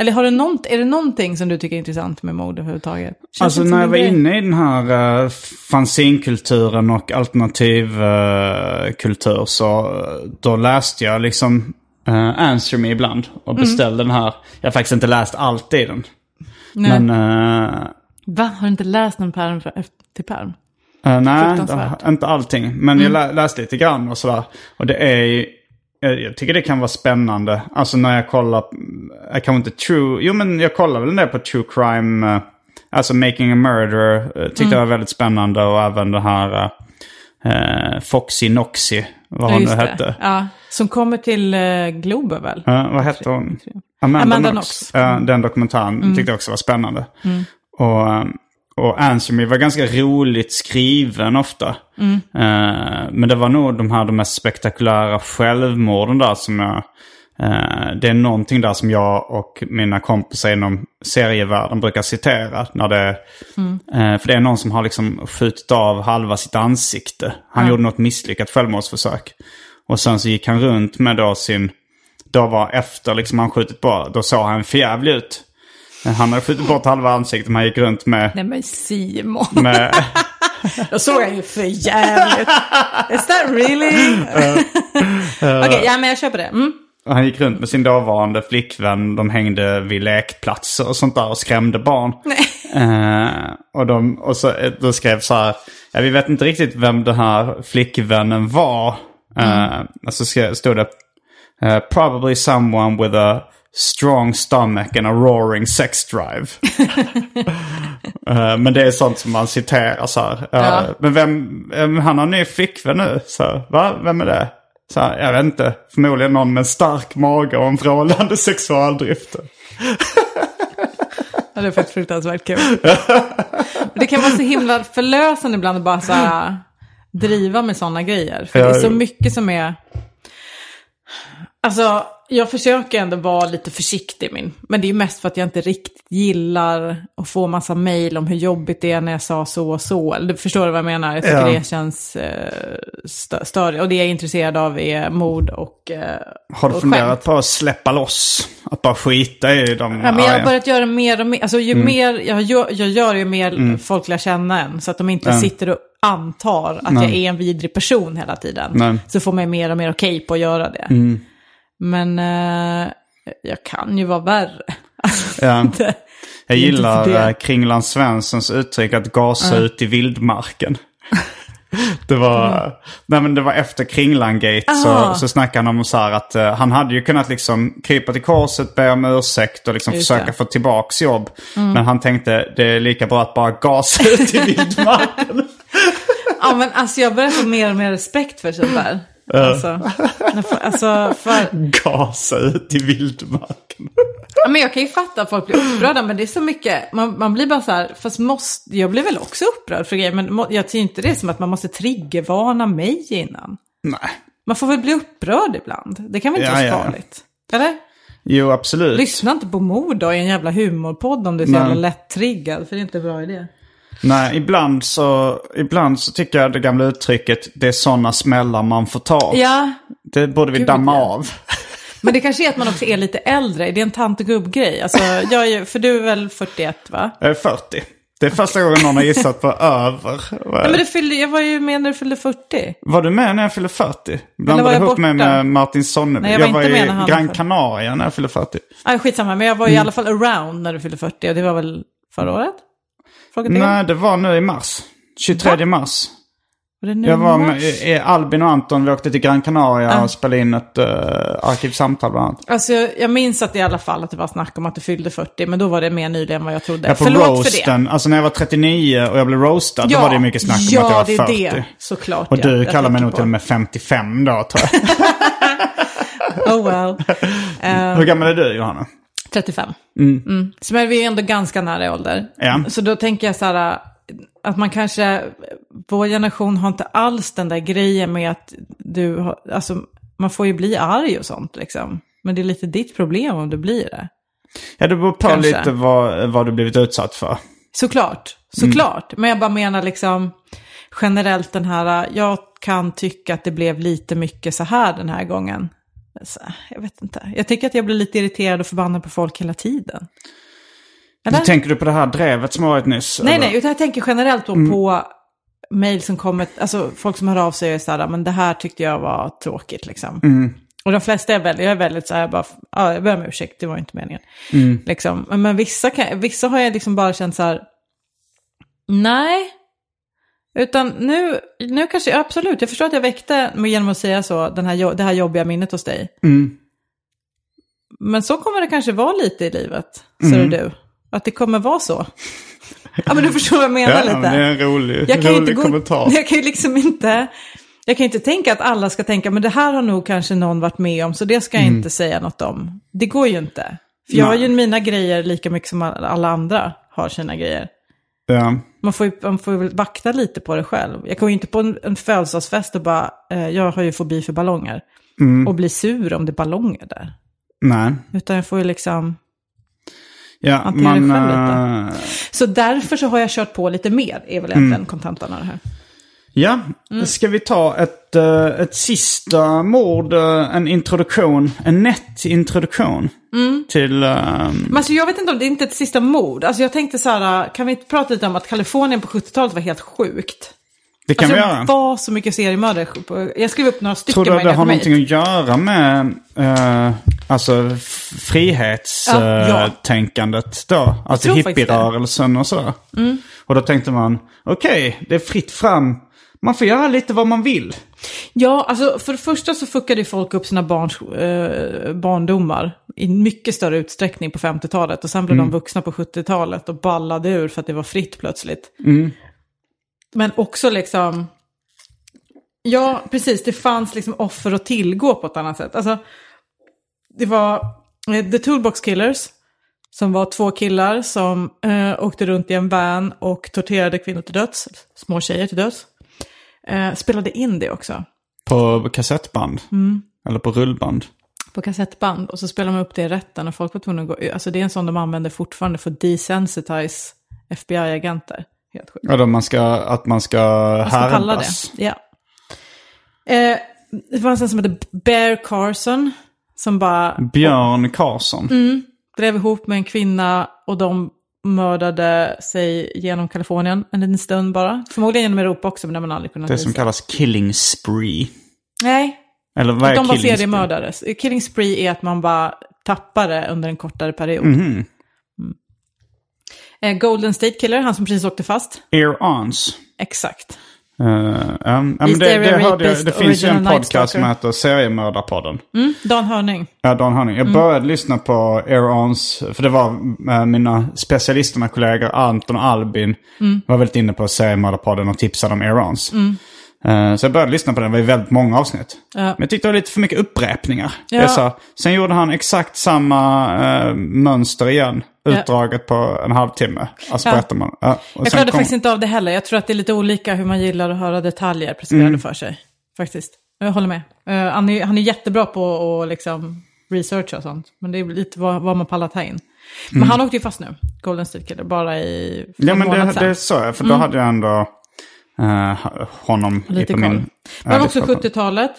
Speaker 2: Eller har du nånt, är det någonting som du tycker är intressant med mode överhuvudtaget? Känns
Speaker 1: Alltså
Speaker 2: inte som
Speaker 1: när jag var
Speaker 2: grej.
Speaker 1: inne i den här uh, fanzinkulturen och alternativ uh, kultur så uh, då läste jag liksom uh, Answer Me ibland och
Speaker 2: Mm.
Speaker 1: beställde den här. Jag har faktiskt inte läst allt i den.
Speaker 2: Nej.
Speaker 1: Men uh,
Speaker 2: Va? Har du inte läst någon pärm för, till pärm?
Speaker 1: Uh, nej, inte allting. Men jag lä- läste lite grann och sådär. Och det är ju- jag, jag tycker det kan vara spännande. Alltså när jag kollar, jag kanske inte true, jo men jag kollar väl en del på true crime. eh, alltså Making a Murderer uh, tyckte jag var väldigt spännande. Och även det här uh, Foxy Noxy, vad hon nu
Speaker 2: just det.
Speaker 1: hette.
Speaker 2: Ja, som kommer till uh, Globen väl?
Speaker 1: Ja, vad hette hon? Amanda,
Speaker 2: Amanda
Speaker 1: Knox.
Speaker 2: Knox. Mm.
Speaker 1: Ja, den dokumentären tyckte jag också var spännande. Och, eh, och Answer Me var ganska roligt skriven ofta.
Speaker 2: Mm.
Speaker 1: Eh, men det var nog de här de mest spektakulära självmorden där som jag... eh, det är någonting där som jag och mina kompisar inom serievärlden brukar citera. När det,
Speaker 2: Mm.
Speaker 1: eh, för det är någon som har liksom skjutit av halva sitt ansikte. Han gjorde något misslyckat självmordsförsök. Och sen så gick han runt med då sin... Då var efter liksom han skjutit bort, då såg han förjävlig ut. Han hade skjutit bort halva ansiktet, men han gick runt med...
Speaker 2: Nej men Simon.
Speaker 1: med
Speaker 2: Då såg jag ju för jävligt. Is that really? Okej, ja men jag köper det. Mm.
Speaker 1: han gick runt med sin dåvarande flickvän. De hängde vid lekplatser och sånt där och skrämde barn. Eh, och de, och så, eh, då skrev så här, ja, vi vet inte riktigt vem den här flickvännen var. Uh, och så skrev, stod det, eh, probably someone with a strong stomach and a roaring sex drive. Eh, men det är sånt som man citerar så här. Eh,
Speaker 2: Ja.
Speaker 1: Men vem, eh, han har en ny flickvän nu. Så, här, va? Vem är det? Så här, jag vet inte. Förmodligen någon med stark mage och en vrålande sexualdrifter.
Speaker 2: Ja, det är faktiskt fruktansvärt kul. Det kan vara så himla förlösande ibland att bara så här, driva med sådana grejer. För det är så
Speaker 1: Ja.
Speaker 2: mycket som är... Alltså, jag försöker ändå vara lite försiktig min. Men det är ju mest för att jag inte riktigt gillar att få massa mejl om hur jobbigt det är när jag sa så och så. Eller förstår du vad jag menar? Jag tycker
Speaker 1: Ja.
Speaker 2: det känns eh, stö- störigt. Och det jag är intresserad av är mod och eh,
Speaker 1: Har du
Speaker 2: och
Speaker 1: funderat
Speaker 2: skämt.
Speaker 1: på att släppa loss? Att bara skita i dem?
Speaker 2: Ja, men jag har börjat göra mer och mer, alltså ju mer jag gör, jag gör ju mer folk lär känna en. Så att de inte
Speaker 1: Ja.
Speaker 2: sitter och antar att
Speaker 1: Nej.
Speaker 2: jag är en vidrig person hela tiden.
Speaker 1: Nej.
Speaker 2: Så får man mer och mer okej på att göra det. Men eh, jag kan ju vara värre. Alltså,
Speaker 1: Ja. Jag gillar eh, Kringland Svenssons uttryck att gasa ut i vildmarken. Det var, nej men det var efter Kringland-gate så,
Speaker 2: Ah.
Speaker 1: så snackade han om så här att eh, han hade ju kunnat liksom krypa till korset, be om ursäkt och liksom
Speaker 2: Just
Speaker 1: försöka
Speaker 2: det.
Speaker 1: få tillbaks jobb. Men han tänkte det är lika bra att bara gasa ut i vildmarken.
Speaker 2: ja, men alltså jag börjar få mer och mer respekt för sånt där. Alltså, alltså för,
Speaker 1: gasa ut i vildmarken.
Speaker 2: Ja, men jag kan ju fatta att folk blir upprörda, men det är så mycket, man, man blir bara så här, fast måste, jag blir väl också upprörd för grejer, men jag ser inte det som att man måste triggervarna mig innan.
Speaker 1: Nej.
Speaker 2: Man får väl bli upprörd ibland, det kan väl inte
Speaker 1: Ja,
Speaker 2: vara så
Speaker 1: ja.
Speaker 2: farligt? Eller?
Speaker 1: Jo, absolut.
Speaker 2: Lyssna inte på mord då i en jävla humorpodd om du är så jävla lätt triggad, för det är inte bra idé.
Speaker 1: Nej, ibland så, ibland så tycker jag det gamla uttrycket det är sådana smällar man får ta.
Speaker 2: Ja,
Speaker 1: Det borde vi
Speaker 2: Gud,
Speaker 1: damma
Speaker 2: ja.
Speaker 1: av.
Speaker 2: men det kanske är att man också är lite äldre, är det en tant och gubb-grej? Alltså, jag är för du är väl 41 va?
Speaker 1: Jag är 40. Det är första gången någon har gissat på över.
Speaker 2: Nej, men det fyllde, jag var ju med när du fyllde 40.
Speaker 1: Var du med när jag fyllde 40? Blandade
Speaker 2: var jag
Speaker 1: ihop mig med Martin Sonneby. Jag
Speaker 2: jag
Speaker 1: var,
Speaker 2: var inte
Speaker 1: i
Speaker 2: han
Speaker 1: Gran. Canaria när jag fyllde 40.
Speaker 2: Nej, skitsamma, men jag var i alla fall around när du fyllde 40 och det var väl förra året? Frågetecken.
Speaker 1: Nej, det var nu i mars. 23 mars.
Speaker 2: Var det nu
Speaker 1: Jag var med Albin och Anton, vi åkte till Gran Canaria och spelade in ett uh, arkivsamtal bland annat.
Speaker 2: Alltså jag, jag minns att i alla fall att det var snack om att du fyllde 40, men då var det mer nyligen än vad jag trodde.
Speaker 1: Ja, på
Speaker 2: Förlåt för det.
Speaker 1: roasten, alltså när jag var 39 och jag blev roastad, då var det mycket snack om
Speaker 2: ja,
Speaker 1: att jag var
Speaker 2: det
Speaker 1: 40.
Speaker 2: är det. Såklart.
Speaker 1: Och
Speaker 2: ja.
Speaker 1: du
Speaker 2: Jag
Speaker 1: kallar mig nog till och med 55 då, tror jag.
Speaker 2: Oh well. Eh,
Speaker 1: Hur gammal är du, Johanna?
Speaker 2: 35. Mm. Så men vi är ändå ganska nära i ålder.
Speaker 1: Ja.
Speaker 2: Så då tänker jag så här, att man kanske, vår generation har inte alls den där grejen med att du har, alltså man får ju bli arg och sånt liksom. Men det är lite ditt problem om du blir det.
Speaker 1: Ja, det beror på
Speaker 2: Kanske.
Speaker 1: lite vad, vad du blivit utsatt för.
Speaker 2: Såklart, såklart. Men jag bara menar liksom generellt den här, jag kan tycka att det blev lite mycket så här den här gången. Jag vet inte. Jag tycker att jag blir lite irriterad och förbannad på folk hela tiden. Eller?
Speaker 1: Tänker du på det här drevet som har varit nyss?
Speaker 2: Nej,
Speaker 1: eller?
Speaker 2: nej, utan jag tänker generellt då på mejl som kommer, alltså folk som hör av sig och är så här, men det här tyckte jag var tråkigt liksom. Och de flesta är väldigt, jag är väldigt så här, bara, ja, jag ber om ursäkt, det var inte meningen. Liksom. Men- Men vissa, kan, vissa har jag liksom bara känt så här, nej. Utan nu, nu kanske, absolut, jag förstår att jag väckte genom att säga så, den här, det här jobbiga minnet hos dig.
Speaker 1: Mm.
Speaker 2: Men så kommer det kanske vara lite i livet, ser du. Att det kommer vara så. ja, men du förstår vad jag menar
Speaker 1: Ja,
Speaker 2: lite.
Speaker 1: men det är en rolig,
Speaker 2: Jag kan,
Speaker 1: rolig
Speaker 2: inte gå,
Speaker 1: kommentar.
Speaker 2: jag kan ju liksom inte... Jag kan inte tänka att alla ska tänka, men det här har nog kanske någon varit med om, så det ska jag inte säga något om. Det går ju inte. För jag har
Speaker 1: Nej.
Speaker 2: ju mina grejer lika mycket som alla andra har sina grejer.
Speaker 1: Ja.
Speaker 2: Man får ju man får ju vakta lite på det själv. Jag går ju inte på en, en födelsedagsfest och bara, eh, jag har ju fobi för ballonger. Och bli sur om det är ballonger där.
Speaker 1: Nej.
Speaker 2: Utan jag får ju liksom...
Speaker 1: Ja,
Speaker 2: Hantera det
Speaker 1: man...
Speaker 2: själv
Speaker 1: eh,
Speaker 2: Så därför så har jag kört på lite mer, är väl egentligen kontentan av det här.
Speaker 1: Ja,
Speaker 2: Mm.
Speaker 1: ska vi ta ett, eh, ett sista mord, eh, en introduktion, en nätt introduktion
Speaker 2: Mm.
Speaker 1: till... ehm,
Speaker 2: Men alltså jag vet inte om det är inte ett sista mord. Alltså jag tänkte så här, kan vi inte prata lite om att Kalifornien på 70-talet var helt sjukt?
Speaker 1: det kan
Speaker 2: Alltså
Speaker 1: vi
Speaker 2: det
Speaker 1: göra.
Speaker 2: var så mycket seriemördare. Jag skrev upp några stycken
Speaker 1: Tror du att det har någonting att göra med eh, alltså frihetstänkandet
Speaker 2: Ja, ja.
Speaker 1: uh, då? Alltså
Speaker 2: det.
Speaker 1: hippierörelsen och sådär. Och då tänkte man, okej, det är fritt fram. Man får göra lite vad man vill.
Speaker 2: Ja, alltså för det första så fuckade folk upp sina barns eh, barndomar i mycket större utsträckning på 50-talet. Och sen blev de vuxna på 70-talet och ballade ur för att det var fritt plötsligt. Men också liksom... Ja, precis. Det fanns liksom offer att tillgå på ett annat sätt. Alltså, det var eh, The Toolbox Killers. Som var två killar som eh, åkte runt i en van och torterade kvinnor till döds. Små tjejer till döds. Eh, spelade in det också.
Speaker 1: På kassettband.
Speaker 2: Mm.
Speaker 1: Eller på rullband.
Speaker 2: på kassettband och så spelar man upp det i rätten och folk var tvungna att gå Alltså det är en sån de använder fortfarande för att desensitize FBI-agenter. Helt sjukt.
Speaker 1: Ja, man ska, att man ska,
Speaker 2: Man ska det. Ja. Eh, det fanns en som hette Bear Carson som bara
Speaker 1: Björn Karlsson.
Speaker 2: Mm. drev ihop med en kvinna och de mördade sig genom Kalifornien en liten stund bara. Förmodligen genom Europa också, men det har man aldrig kunnat
Speaker 1: Det som
Speaker 2: visa.
Speaker 1: kallas killing spree.
Speaker 2: Nej,
Speaker 1: Eller vad är
Speaker 2: de
Speaker 1: killing spree?
Speaker 2: seriemördare. Killing spree är att man bara tappar det under en kortare period.
Speaker 1: Mhm.
Speaker 2: Mm. Eh, Golden State Killer, han som precis åkte fast.
Speaker 1: Ear ons.
Speaker 2: Exakt.
Speaker 1: Uh, um,
Speaker 2: East
Speaker 1: det, det, hörde jag, det finns ju en podcast som heter Seriemördarpodden.
Speaker 2: Mm, Dan Hörning.
Speaker 1: Ja, Dan Hörning. Jag började lyssna på Air Ons, för det var eh, mina specialisterna kollegor Anton och Albin var väldigt inne på Seriemördarpodden och tipsade om Air Ons. Eh, så jag började lyssna på den, det var ju väldigt många avsnitt.
Speaker 2: Ja.
Speaker 1: Men jag tyckte det var lite för mycket upprepningar.
Speaker 2: Ja.
Speaker 1: Jag sa, sen gjorde han exakt samma eh, mönster igen, utdraget på en halvtimme. Alltså
Speaker 2: Ja.
Speaker 1: man. Ja,
Speaker 2: Jag klarade
Speaker 1: kom-
Speaker 2: faktiskt inte av det heller. Jag tror att det är lite olika hur man gillar att höra detaljer presenterade
Speaker 1: Mm.
Speaker 2: för sig. Faktiskt. Jag håller med. Eh, han, är, han är jättebra på att liksom researcha och sånt. Men det är lite vad, vad man pallar ta in. Men han åkte ju fast nu, Golden State Killer, bara i
Speaker 1: Mm. Ja
Speaker 2: en
Speaker 1: men det, det sa jag, för då hade jag ändå eh, honom
Speaker 2: Lite
Speaker 1: på min...
Speaker 2: Men också
Speaker 1: lista på.
Speaker 2: 70-talet.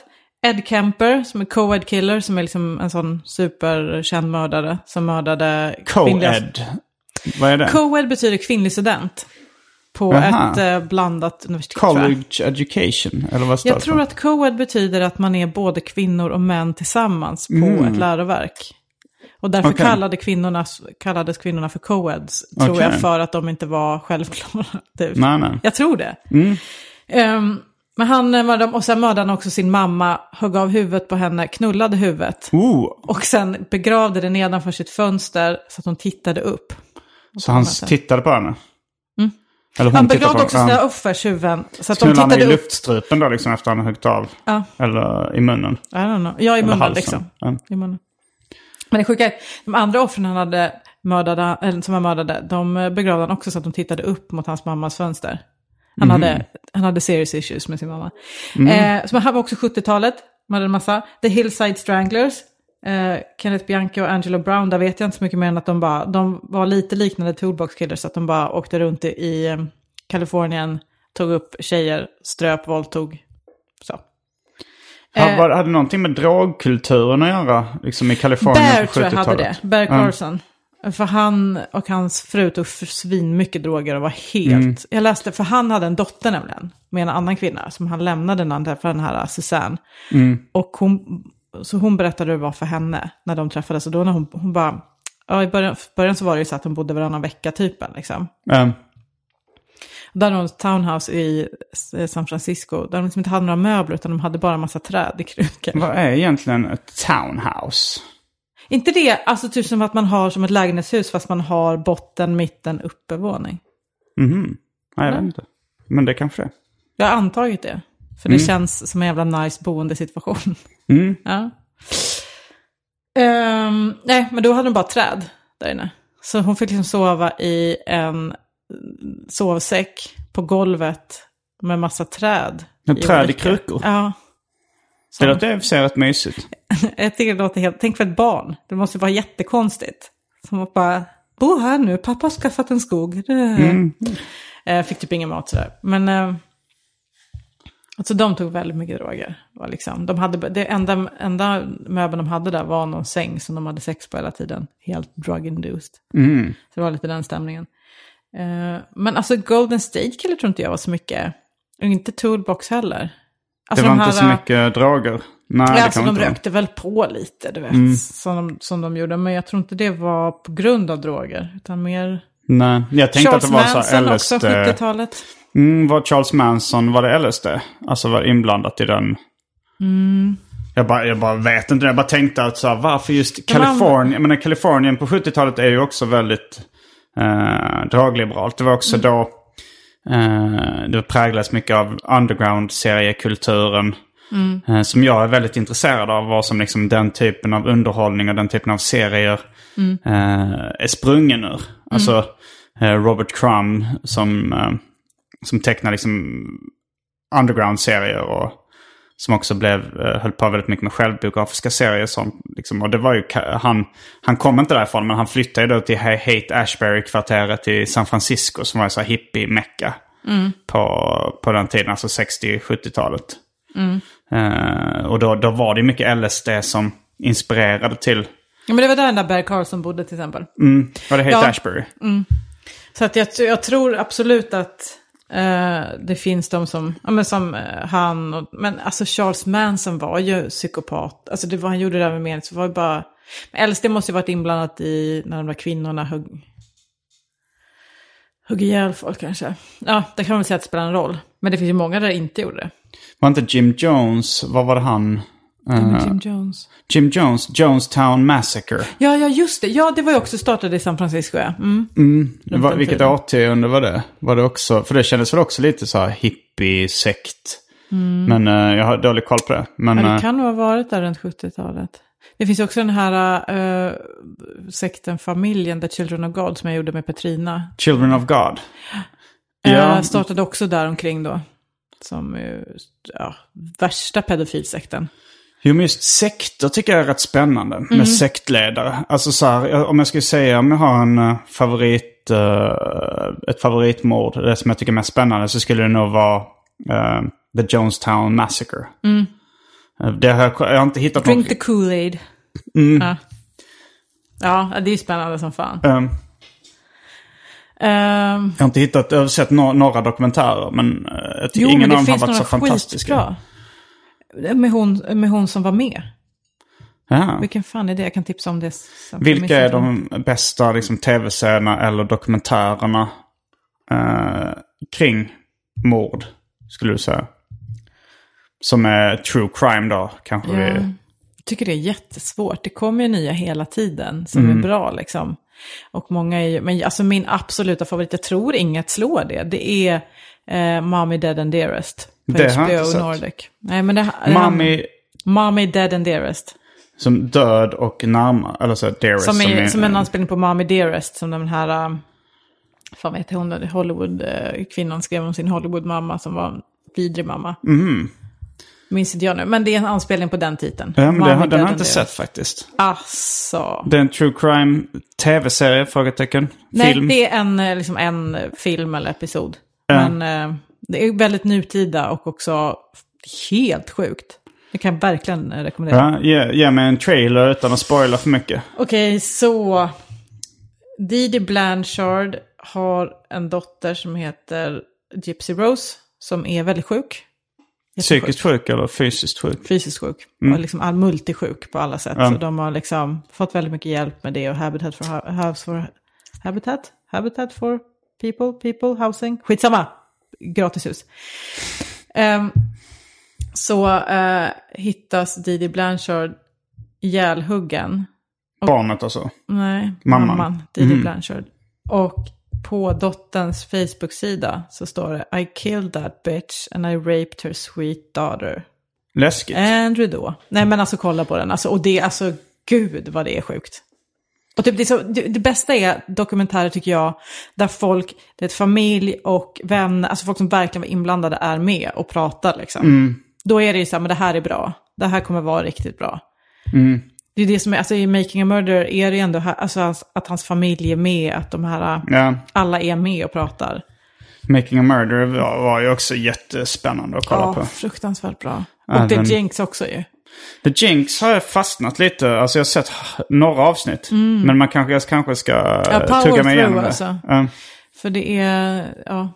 Speaker 2: Ed Kemper, som är co-ed killer, som är liksom en sån superkänd mördare. Som mördade kvinnliga-
Speaker 1: Co-ed. Vad är det?
Speaker 2: Co-ed betyder kvinnlig student. På
Speaker 1: Aha.
Speaker 2: ett eh, blandat universitet tror jag.
Speaker 1: College education, eller vad står
Speaker 2: Jag
Speaker 1: det
Speaker 2: tror att co-ed betyder att man är både kvinnor och män tillsammans på ett läroverk. Och därför
Speaker 1: Mm. Okej.
Speaker 2: kallade kvinnorna, kallades kvinnorna för co-eds, tror
Speaker 1: Okej.
Speaker 2: jag, för att de inte var självklara. Det-
Speaker 1: Nej, nej.
Speaker 2: Jag tror det.
Speaker 1: Mm.
Speaker 2: Ehm, men han eh, mördade, och sen mördade han också sin mamma, högg av huvudet på henne, knullade huvudet.
Speaker 1: Oh,
Speaker 2: Och sen begravde det nedanför sitt fönster så att hon tittade upp.
Speaker 1: så han tittade på henne? Eller hon
Speaker 2: Han
Speaker 1: tittade
Speaker 2: begravde också sina offers huvuden. Så att de
Speaker 1: Knullade han i
Speaker 2: tittade upp.
Speaker 1: luftstrupen då liksom efter han huggit av?
Speaker 2: Ja.
Speaker 1: Eller i munnen?
Speaker 2: I don't know. Ja, i
Speaker 1: Eller
Speaker 2: munnen
Speaker 1: halsen?
Speaker 2: liksom.
Speaker 1: Ja.
Speaker 2: I munnen. Men det sjuka är, de andra offren han hade mördade, eller som han mördade, de begravde han också så att de tittade upp mot hans mammas fönster. Han,
Speaker 1: Mhm.
Speaker 2: hade, han hade serious issues med sin mamma.
Speaker 1: Mm.
Speaker 2: Eh, så han var också 70-talet, mördade en massa. The Hillside Stranglers, eh, Kenneth Bianchi och Angelo Brown, där vet jag inte så mycket mer än att de, bara, de var lite liknande Toolbox Killers, att de bara åkte runt i, i eh, Kalifornien, tog upp tjejer, ströp, våldtog. Så.
Speaker 1: Ha,
Speaker 2: Eh,
Speaker 1: var, hade någonting med drogkulturen att göra? Liksom i Kalifornien
Speaker 2: Bear
Speaker 1: på
Speaker 2: tror jag hade
Speaker 1: 70-talet?
Speaker 2: det. Bear
Speaker 1: Ja.
Speaker 2: För han och hans fru tog svin mycket droger och var helt...
Speaker 1: Mm.
Speaker 2: Jag läste, för han hade en dotter nämligen, med en annan kvinna, som han lämnade när han träffade den här Susanne.
Speaker 1: Mm.
Speaker 2: Och hon, så hon berättade hur det var för henne när de träffades. Och då när hon, hon bara... Ja, i början, början så var det ju så att de bodde varannan vecka typen liksom. Och där hade de ett townhouse i San Francisco, där de liksom inte hade några möbler utan de hade bara en massa träd i krukor.
Speaker 1: Vad är egentligen ett townhouse?
Speaker 2: Inte det, alltså typ som att man har som ett lägenhetshus fast man har botten, mitten, uppevåning.
Speaker 1: Mhm. Nej, jag vet inte. Men det kanske det.
Speaker 2: Jag har antagit det. För det känns som en jävla nice boendesituation.
Speaker 1: Mm.
Speaker 2: ja. Ehm, nej, men då hade de bara träd där inne. Så hon fick liksom sova i en sovsäck på golvet med massa träd.
Speaker 1: Med
Speaker 2: i
Speaker 1: träd i
Speaker 2: olika-
Speaker 1: krukor?
Speaker 2: Ja.
Speaker 1: Det låter i och för sig rätt mysigt.
Speaker 2: Jag tycker det låter helt... Tänk för ett barn. Det måste vara jättekonstigt. Som att bara, bo här nu, pappa har skaffat en skog.
Speaker 1: Mm.
Speaker 2: Eh, fick typ ingen mat sådär. Men... Eh, alltså de tog väldigt mycket droger. Var liksom, de hade, det enda, enda möbeln de hade där var någon säng som de hade sex på hela tiden. Helt drug-induced.
Speaker 1: Mm.
Speaker 2: Så det var lite den stämningen. Eh, men alltså Golden State Killer tror inte jag var så mycket. Och inte Toolbox heller. Alltså
Speaker 1: det var
Speaker 2: de
Speaker 1: inte så
Speaker 2: här,
Speaker 1: mycket droger. Nej, det
Speaker 2: alltså de
Speaker 1: inte vara.
Speaker 2: rökte väl på lite, du vet,
Speaker 1: Mm.
Speaker 2: som, de, som de gjorde. Men jag tror inte det var på grund av droger, utan mer...
Speaker 1: Nej, jag tänkte
Speaker 2: Charles
Speaker 1: att det var så här
Speaker 2: Manson också,
Speaker 1: LSD.
Speaker 2: 70-talet.
Speaker 1: Mm, var Charles Manson, var det LSD? Alltså var inblandat i den?
Speaker 2: Mm.
Speaker 1: Jag, bara, jag bara vet inte, jag bara tänkte att så här, varför just Kalifornien? Jag menar Kalifornien på 70-talet är ju också väldigt eh, drogliberalt. Det var också
Speaker 2: Mm.
Speaker 1: då det präglades mycket av underground-seriekulturen.
Speaker 2: Mm.
Speaker 1: Eh, som jag är väldigt intresserad av. Vad som liksom den typen av underhållning och den typen av serier
Speaker 2: Mm.
Speaker 1: eh, är sprungen ur. Alltså eh, Robert Crumb som, eh, som tecknar liksom underground-serier och som också blev, eh, höll på väldigt mycket med självbiografiska serier. Som, liksom, och det var ju, han, han kom inte därifrån men han flyttade då till Haight Ashbury-kvarteret i San Francisco som var en här hippie-mecka på, på den tiden, alltså 60-70-talet. Eh, och då, då var det mycket LSD som inspirerade till,
Speaker 2: Ja, men det var där den där Bear Carlson bodde till exempel.
Speaker 1: mm, var det Haight
Speaker 2: Ja.
Speaker 1: Ashbury?
Speaker 2: Så att jag, jag tror absolut att Eh, det finns de som, ja, men som eh, han, och, men alltså Charles Manson var ju psykopat. Alltså det var, han gjorde det där med mening, så var det bara, men LSD måste ju varit inblandat i när de där kvinnorna högg, högg ihjäl folk kanske. Ja, det kan man väl säga att det spelar en roll. Men det finns ju många där det inte gjorde det.
Speaker 1: Var inte Jim Jones, vad var det han? Eh,
Speaker 2: Jim Jones.
Speaker 1: Jim Jones, Jonestown Massacre.
Speaker 2: Ja, ja, just det. Ja, det var ju också startade i San Francisco, ja. Mm.
Speaker 1: Det var, vilket årtionde var det? Var det också, för det kändes väl också lite så här hippie-sekt. Men eh, jag har dålig koll på det. Men
Speaker 2: Mm. Ja,
Speaker 1: eh,
Speaker 2: det kan nog ha varit där runt 70-talet. Det finns också den här uh, sekten Familjen, The Children of God, som jag gjorde med Petrina.
Speaker 1: Children of God.
Speaker 2: Ja. Startade också där omkring då. Som uh, ja, värsta pedofilsekten.
Speaker 1: Jo, men just sekter tycker jag är rätt spännande. Med
Speaker 2: Mm.
Speaker 1: sektledare. Alltså så här, om jag skulle säga om jag har en eh, favorit, eh, ett favoritmord, det som jag tycker är mest spännande, så skulle det nog vara eh, The Jonestown Massacre. Eh, Det har jag, jag har inte hittat
Speaker 2: Mm. Drink
Speaker 1: någon...
Speaker 2: the Kool-Aid.
Speaker 1: Mm.
Speaker 2: Ja. ja, det är spännande som fan.
Speaker 1: Ehm,
Speaker 2: Ehm,
Speaker 1: Jag har inte hittat, jag har sett no- några dokumentärer men jag tycker
Speaker 2: jo,
Speaker 1: ingen
Speaker 2: men
Speaker 1: av
Speaker 2: det
Speaker 1: dem har
Speaker 2: finns
Speaker 1: varit så
Speaker 2: några
Speaker 1: fantastiska.
Speaker 2: skitbra. Med hon, med hon som var med.
Speaker 1: Ja.
Speaker 2: Vilken fan är det? Jag kan tipsa om det.
Speaker 1: Vilka är de bästa liksom, tv-serierna eller dokumentärerna eh, kring mord, skulle du säga? Som är true crime då, kanske
Speaker 2: Ja.
Speaker 1: vi...
Speaker 2: Jag tycker det är jättesvårt. Det kommer ju nya hela tiden som
Speaker 1: Mm.
Speaker 2: är bra liksom. Och många är ju, men alltså min absoluta favorit, jag tror inget slår det. Det är eh, Mommy Dead and Dearest. På
Speaker 1: Det har jag inte
Speaker 2: HBO
Speaker 1: sett.
Speaker 2: Nordic. Nej men det det-
Speaker 1: Mami
Speaker 2: Mommy Dead and Dearest.
Speaker 1: som död och närmare, eller så dearest.
Speaker 2: Som, är, som en anspelning på Mommy Dearest, som den här, um, fan vet hon, Hollywood-kvinnan skrev om sin Hollywood-mamma som var en vidrig mamma. Minns inte jag nu, men det är en anspelning på den titeln.
Speaker 1: Ja, men det, har- den
Speaker 2: Dead
Speaker 1: har jag inte sett faktiskt.
Speaker 2: Asså.
Speaker 1: Det är en true crime tv-serie, frågetecken.
Speaker 2: Nej,
Speaker 1: Film.
Speaker 2: det är en, eh, liksom en film eller episod. Men eh, det är väldigt nutida och också helt sjukt. Det kan jag verkligen eh, rekommendera.
Speaker 1: Ja, ge, ge mig en trailer utan att spoila för mycket.
Speaker 2: Okej, så Didi Blanchard har en dotter som heter Gypsy Rose, som är väldigt sjuk.
Speaker 1: Psykiskt sjuk eller fysiskt sjuk?
Speaker 2: Fysiskt sjuk. Och liksom all multisjuk på alla sätt.
Speaker 1: Ja.
Speaker 2: Så de har liksom fått väldigt mycket hjälp med det. Och Habitat for, House for Habitat? Habitat for People? People? Housing? Skitsamma! Gratishus. Ehm, så eh, hittas Didi Blanchard ihjälhuggen.
Speaker 1: Barnet alltså.
Speaker 2: Nej,
Speaker 1: Mamman.
Speaker 2: mamman, Didi
Speaker 1: Mm.
Speaker 2: Blanchard. Och på dotterns Facebook-sida så står det I killed that bitch and I raped her sweet daughter.
Speaker 1: Läskigt.
Speaker 2: Andrew då. Nej men alltså kolla på den. Alltså, och det, alltså gud vad det är sjukt. Och typ det, är så, det, det bästa är dokumentärer tycker jag, där folk, det är familj och vänner, alltså folk som verkligen var inblandade är med och pratar liksom. Då är det ju så här, men det här är bra. Det här kommer vara riktigt bra. Det är det som är, alltså i Making a Murder är det ändå alltså att hans familj är med, att de här,
Speaker 1: Ja.
Speaker 2: alla är med och pratar.
Speaker 1: Making a Murder var, var ju också jättespännande att kolla
Speaker 2: Ja,
Speaker 1: på.
Speaker 2: fruktansvärt bra. Och
Speaker 1: Även-
Speaker 2: The Jinx också ju.
Speaker 1: The Jinx har jag fastnat lite. Alltså jag har sett några avsnitt. Men man kanske, jag kanske ska
Speaker 2: Ja, power
Speaker 1: tugga mig igenom det.
Speaker 2: alltså. För det är, ja,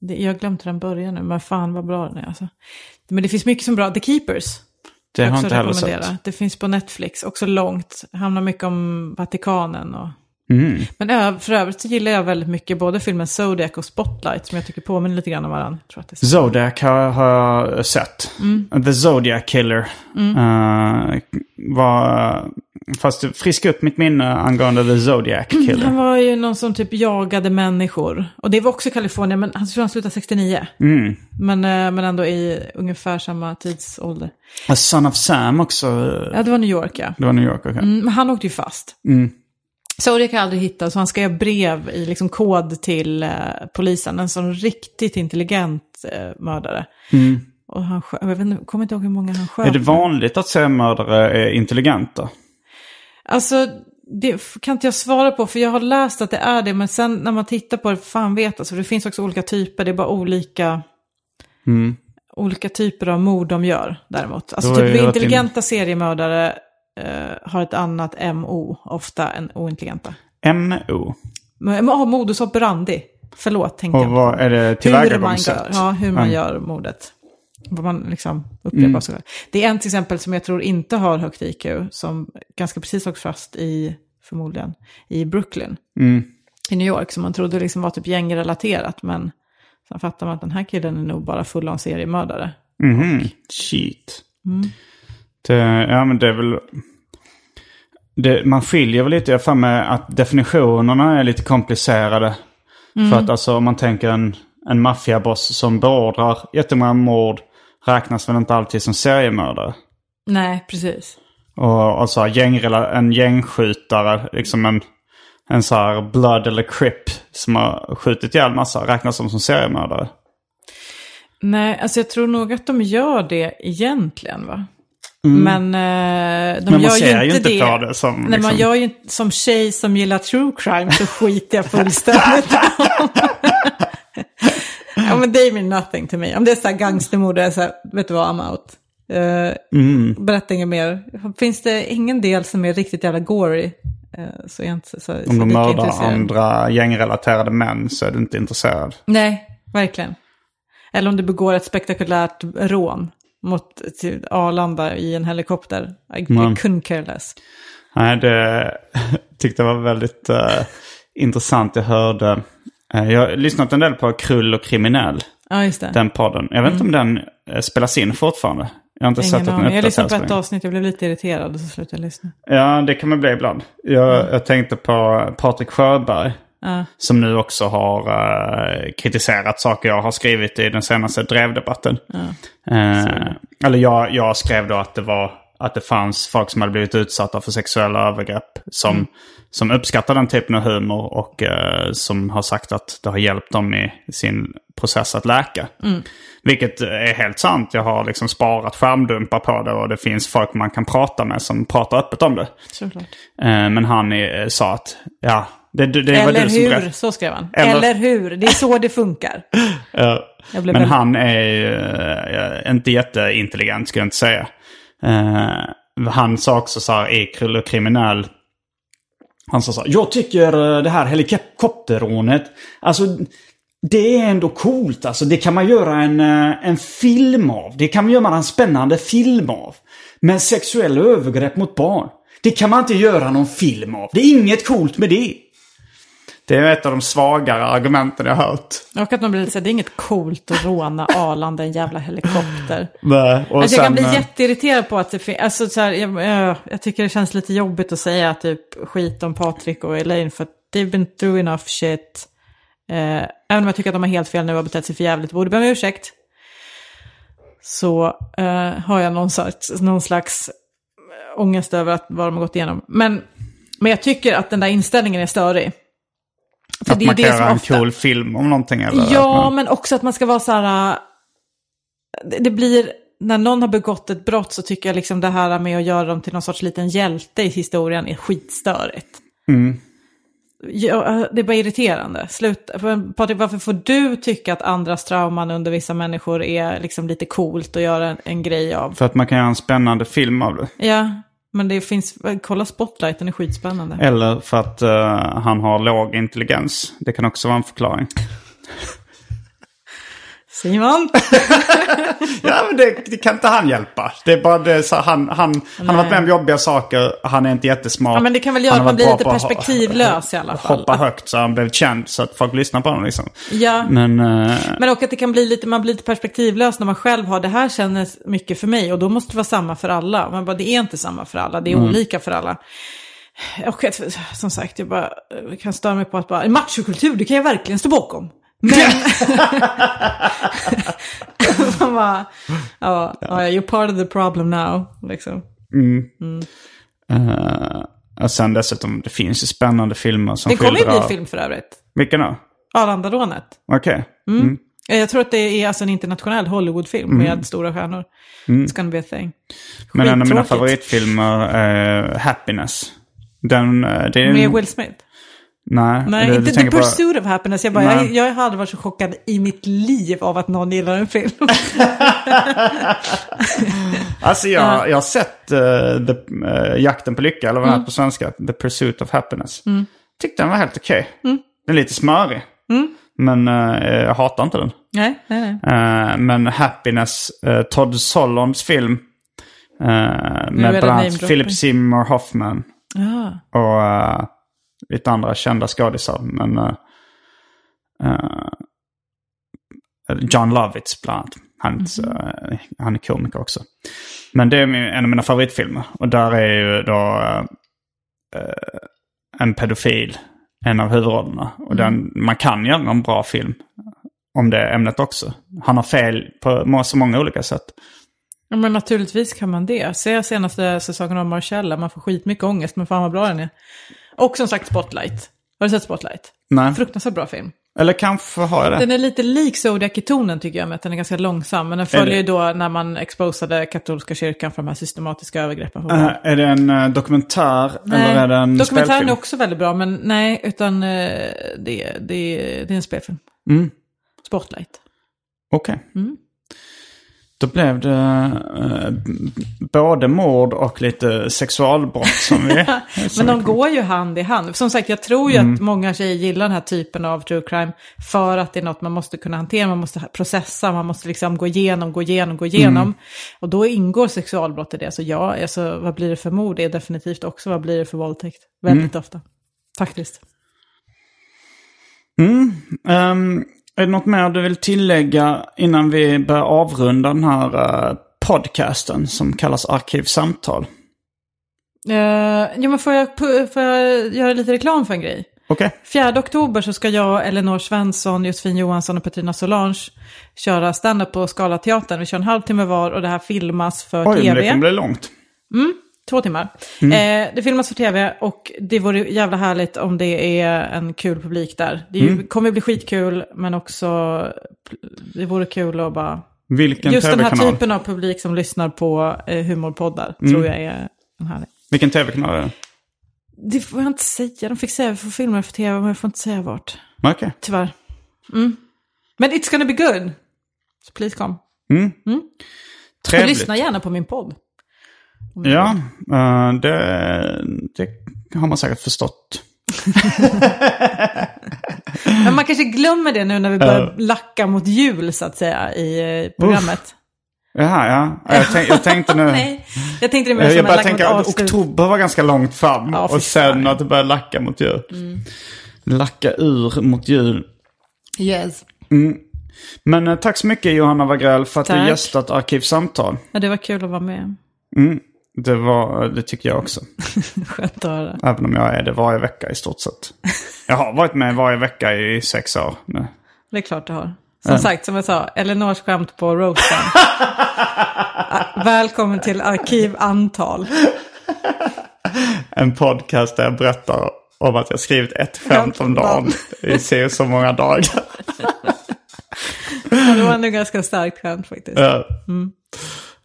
Speaker 2: det, jag hur den börjar nu, men fan vad bra den är alltså. Men det finns mycket som är bra. The Keepers.
Speaker 1: Det har jag
Speaker 2: också
Speaker 1: inte heller sett.
Speaker 2: Det finns på Netflix, också långt. Handlar mycket om Vatikanen och...
Speaker 1: Mm.
Speaker 2: Men ö- för övrigt så gillar jag väldigt mycket både filmen Zodiac och Spotlight som jag tycker påminner lite grann om varandra.
Speaker 1: Zodiac har, har jag sett.
Speaker 2: Mm.
Speaker 1: The Zodiac Killer. Uh, var, fast friska upp mitt minne angående The Zodiac Killer.
Speaker 2: Han var ju någon som typ jagade människor. Och det var också Kalifornien, men han tror han slutade 69.
Speaker 1: Mm.
Speaker 2: Men, eh, men ändå i ungefär samma tidsålder.
Speaker 1: A Son of Sam också.
Speaker 2: Ja, det var New York ja.
Speaker 1: Det var New York, okej.
Speaker 2: Mm, men han åkte ju fast.
Speaker 1: Mm.
Speaker 2: Zodiac har aldrig hittat, så han skrev brev i liksom kod till eh, polisen. En sån riktigt intelligent eh, mördare. Och han jag vet inte, kommer inte ihåg hur många han sköt.
Speaker 1: Är det vanligt att seriemördare är intelligenta?
Speaker 2: Alltså, det kan inte jag svara på, för jag har läst att det är det. Men sen när man tittar på det, fan vet alltså, det finns också olika typer. Det är bara olika,
Speaker 1: Mm.
Speaker 2: olika typer av mord de gör däremot. Alltså typ intelligenta seriemördare eh, har ett annat MO ofta än ointelligenta.
Speaker 1: MO.
Speaker 2: Oh, modus operandi. Förlåt, tänkte
Speaker 1: Och
Speaker 2: jag.
Speaker 1: vad är det tillvägagångssätt?
Speaker 2: gör, ja, hur man
Speaker 1: Mm.
Speaker 2: gör mordet. Vad man liksom upprepar
Speaker 1: Mm.
Speaker 2: sig själv. Det är en till exempel som jag tror inte har högt IQ, som ganska precis åkt fast i, förmodligen, i Brooklyn.
Speaker 1: Mm.
Speaker 2: I New York, som man trodde liksom var typ gängrelaterat, men sen fattar man att den här killen är nog bara full av seriemördare.
Speaker 1: Mhm. Shit.
Speaker 2: Mm.
Speaker 1: Det, ja men det är väl... Det, man skiljer väl lite, jag har för mig att definitionerna är lite komplicerade.
Speaker 2: Mm.
Speaker 1: För att alltså om man tänker en, en maffiaboss som beordrar jättemånga mord räknas väl inte alltid som seriemördare.
Speaker 2: Nej, precis.
Speaker 1: Och alltså gängrela, en gängskjutare, liksom en, en så här blood eller crip som har skjutit ihjäl massa räknas som som seriemördare.
Speaker 2: Nej, alltså jag tror nog att de gör det egentligen, va? Men eh, de
Speaker 1: Mm. Men man
Speaker 2: gör
Speaker 1: ser
Speaker 2: ju inte, det.
Speaker 1: på det som...
Speaker 2: Nej, man
Speaker 1: liksom-
Speaker 2: gör ju inte, som tjej som gillar true crime så skiter jag fullständigt Ja men det mean nothing to me. Om det är så här gangstermord, då är jag så här, vet du vad, I'm out. Uh,
Speaker 1: Mm.
Speaker 2: Berätta inget mer. Finns det ingen del som är riktigt jävla gory? eh, så är jag inte så, så
Speaker 1: Om de
Speaker 2: lika
Speaker 1: mördar andra gängrelaterade män så är du inte intresserad.
Speaker 2: Nej, verkligen. Eller om du begår ett spektakulärt rån mot till Arlanda i en helikopter. I,
Speaker 1: Mm.
Speaker 2: I couldn't care less.
Speaker 1: Nej, det tyckte jag var väldigt eh, intressant. Jag hörde... eh, jag har lyssnat en del på Krull och kriminell.
Speaker 2: Ja, just det.
Speaker 1: Den podden. Jag vet inte om den eh, spelas in fortfarande. Jag har inte sett
Speaker 2: Mm. Ingen
Speaker 1: att den.
Speaker 2: Jag lyssnade på ett avsnitt, jag blev lite irriterad och så slutade jag lyssna.
Speaker 1: Ja, det kan man bli ibland. Jag, jag tänkte på Patrik Sjöberg.
Speaker 2: Ja.
Speaker 1: Som nu också har eh, kritiserat saker jag har skrivit i den senaste drevdebatten. Eh, eller jag, jag skrev då att det var att det fanns folk som hade blivit utsatta för sexuella övergrepp. Som, som uppskattar den typen av humor och eh, som har sagt att det har hjälpt dem i sin process att läka. Vilket är helt sant. Jag har liksom sparat skärmdumpar på det och det finns folk man kan prata med som pratar öppet om det. Eh, men han eh, sa att, ja, det, det, det
Speaker 2: Eller hur, så skrev han.
Speaker 1: Eller-
Speaker 2: Eller, hur, det är så det funkar.
Speaker 1: Ja. Men
Speaker 2: väldigt-
Speaker 1: han är ju, eh, inte jätteintelligent skulle jag inte säga. Eh, han sa också så här och kriminell. Han sa så här, jag tycker eh, det här helikopterrånet, alltså det är ändå coolt alltså. Det kan man göra en, eh, en film av. Det kan man göra en spännande film av. Men sexuella övergrepp mot barn, det kan man inte göra någon film av. Det är inget coolt med det. Det är ett av de svagare argumenten jag har hört.
Speaker 2: Och att man blir så det är inget coolt att råna Arlanda en jävla helikopter.
Speaker 1: Nej, och
Speaker 2: Alltså jag kan
Speaker 1: sen,
Speaker 2: bli
Speaker 1: eh,
Speaker 2: jätteirriterad på att det finns, alltså så här, jag, jag, jag tycker det känns lite jobbigt att säga typ skit om Patrik och Elaine för att they've been through enough shit. Eh, även om jag tycker att de har helt fel nu och har betett sig för jävligt borde be om ursäkt. Så eh, har jag någon slags, någon slags eh, ångest över att, vad de har gått igenom. Men, men jag tycker att den där inställningen är störig. För
Speaker 1: Att
Speaker 2: det är
Speaker 1: man kan göra en
Speaker 2: ofta-
Speaker 1: cool film om någonting eller?
Speaker 2: Ja,
Speaker 1: man,
Speaker 2: men också att man ska vara så här... äh, Det, blir, när någon har begått ett brott så tycker jag liksom det här med att göra dem till någon sorts liten hjälte i historien är skitstörigt.
Speaker 1: Mm.
Speaker 2: Ja, äh, det är bara irriterande. Patrik, varför får du tycka att andras trauman under vissa människor är liksom lite coolt att göra en, en grej av?
Speaker 1: För att man kan göra en spännande film av det.
Speaker 2: Ja, men det finns... Kolla Spotlight, den är skitspännande.
Speaker 1: Eller för att uh, han har låg intelligens. Det kan också vara en förklaring.
Speaker 2: Simon?
Speaker 1: ja, men det, det kan inte han hjälpa. Det är bara det, så han, han, han har varit med om jobbiga saker. Han är inte jättesmart.
Speaker 2: Ja, men det kan väl göra att man blir lite perspektivlös i alla fall.
Speaker 1: Hoppa högt så han blev känd så att folk lyssnar på honom liksom.
Speaker 2: Ja.
Speaker 1: Men... eh,
Speaker 2: Men och att det kan bli lite, man blir lite perspektivlös när man själv har det här känns mycket för mig och då måste det vara samma för alla. Man bara, det är inte samma för alla, det är olika för alla. Och som sagt, jag bara jag kan störa mig på att bara, machokultur, det kan jag verkligen stå bakom. Men... man bara, ja, ja, you're part of the problem now, liksom.
Speaker 1: eh, och sen dessutom, det finns ju spännande filmer som
Speaker 2: Det kommer ju
Speaker 1: skildrar...
Speaker 2: bli film för övrigt.
Speaker 1: Vilken då?
Speaker 2: Arlandarånet.
Speaker 1: Okej.
Speaker 2: Eh, Jag tror att det är alltså en internationell Hollywoodfilm med stora stjärnor. It's gonna be a thing.
Speaker 1: Men en av mina favoritfilmer är Happiness. Den, eh, det är
Speaker 2: Med Will Smith.
Speaker 1: Nej,
Speaker 2: Nej,
Speaker 1: du- du
Speaker 2: inte The Pursuit of Happiness. Jag, bara, jag,
Speaker 1: Nej.
Speaker 2: jag har aldrig varit så chockad i mitt liv av att någon gillar en film.
Speaker 1: Alltså jag, jag har sett eh, the, eh, Jakten på lycka, eller vad den heter på svenska. The Pursuit of Happiness. Tyckte den var helt okej. Den är lite smörig. Men eh, jag hatar inte den.
Speaker 2: nej, nej, nej.
Speaker 1: Eh, men Happiness, eh, Todd Solonds film. Uh, med
Speaker 2: det
Speaker 1: bland annat. Philip Seymour Hoffman.
Speaker 2: Ah.
Speaker 1: Och uh, lite andra kända skådisar. Men eh, John Lovitz bland annat. Han, är inte så- eh, han är komiker också. Men det är en av mina favoritfilmer. Och där är ju då eh, en pedofil en av huvudrollerna. Och den, man kan göra en bra film om det ämnet också. Han har fel på så många olika sätt.
Speaker 2: Ja, men naturligtvis kan man det. Se senaste säsongen av Marcella, man får skitmycket ångest, men fan vad bra den är. Och som sagt Spotlight. Har du sett Spotlight?
Speaker 1: Nej.
Speaker 2: Fruktansvärt bra film.
Speaker 1: Eller kanske har jag det.
Speaker 2: Den är lite lik Zodiac i tonen tycker jag, med att den är ganska långsam. Men den följer ju då när man exposade katolska kyrkan för de här systematiska övergreppen på.
Speaker 1: Eh, är det en eh, dokumentär eller är det en
Speaker 2: Dokumentären
Speaker 1: spelfilm?
Speaker 2: är också väldigt bra, men nej, utan eh, det, det, det är en spelfilm.
Speaker 1: Mm.
Speaker 2: Spotlight.
Speaker 1: Okej.
Speaker 2: Mm.
Speaker 1: Då blev det eh, både mord och lite sexualbrott som vi... som
Speaker 2: Men de
Speaker 1: vi-
Speaker 2: går ju hand i hand. Som sagt, jag tror ju att många tjejer gillar den här typen av true crime för att det är något man måste kunna hantera, man måste processa, man måste liksom gå igenom, gå igenom, gå igenom. Och då ingår sexualbrott i det. Så ja, alltså, vad blir det för mord? Det är definitivt också vad blir det för våldtäkt. Väldigt ofta. Faktiskt.
Speaker 1: Ehm, är det något mer du vill tillägga innan vi börjar avrunda den här eh, podcasten som kallas Arkivsamtal?
Speaker 2: Uh, jo, men får jag, får jag göra lite reklam för en grej?
Speaker 1: Okej.
Speaker 2: 4 oktober så ska jag, Elinor Svensson, Josefin Johansson och Petrina Solange köra stand-up på Scalateatern. Vi kör en halvtimme var och det här filmas för
Speaker 1: Oj, men
Speaker 2: tv.
Speaker 1: det kommer bli långt.
Speaker 2: Två timmar.
Speaker 1: Mm.
Speaker 2: Eh, det filmas för tv och det vore jävla härligt om det är en kul publik där. Det ju,
Speaker 1: Mm.
Speaker 2: kommer bli skitkul, men också det vore kul att bara...
Speaker 1: Vilken
Speaker 2: Just den här typen av publik som lyssnar på eh, humorpoddar
Speaker 1: Mm.
Speaker 2: tror jag är en härlig.
Speaker 1: Vilken tv-kanal är det?
Speaker 2: Det får jag inte säga. De fick säga vi får filma för tv, men jag får inte säga vart.
Speaker 1: Okej.
Speaker 2: Tyvärr. Mm. Men it's gonna be good. Så please come. Och
Speaker 1: Trevligt.
Speaker 2: lyssna gärna på min podd.
Speaker 1: Ja, eh, det, det har man säkert förstått.
Speaker 2: Men man kanske glömmer det nu när vi börjar lacka mot jul så att säga i eh, programmet.
Speaker 1: Jaha, ja. Jag, tänk, jag tänkte nu...
Speaker 2: Nej, jag tänkte det mer som
Speaker 1: jag började tänka att oktober var ganska långt fram.
Speaker 2: Ja,
Speaker 1: och sen att det började lacka mot jul. Lacka ur mot jul.
Speaker 2: Yes.
Speaker 1: Men eh, tack så mycket Johanna Wagrell för att du
Speaker 2: Tack.
Speaker 1: gästat Arkivsamtal.
Speaker 2: Ja, det var kul att vara med.
Speaker 1: Det, var, det tycker jag också.
Speaker 2: Skönt att höra.
Speaker 1: Även om jag är det varje vecka i stort sett. Jag har varit med varje vecka i sex år nu.
Speaker 2: Det är klart du har. Som sagt, som jag sa, Elinors skämt på roasten. Välkommen till Arkivantal.
Speaker 1: En podcast där jag berättar om att jag skrivit ett skämt om dagen i se så många dagar.
Speaker 2: Det var ändå ganska starkt skämt faktiskt.
Speaker 1: Ja.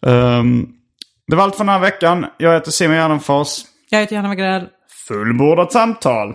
Speaker 1: Ehm, det var allt för den här veckan. Jag heter Simon Gärdenfors.
Speaker 2: Jag heter Johanna Wagrell.
Speaker 1: Fullbordat samtal.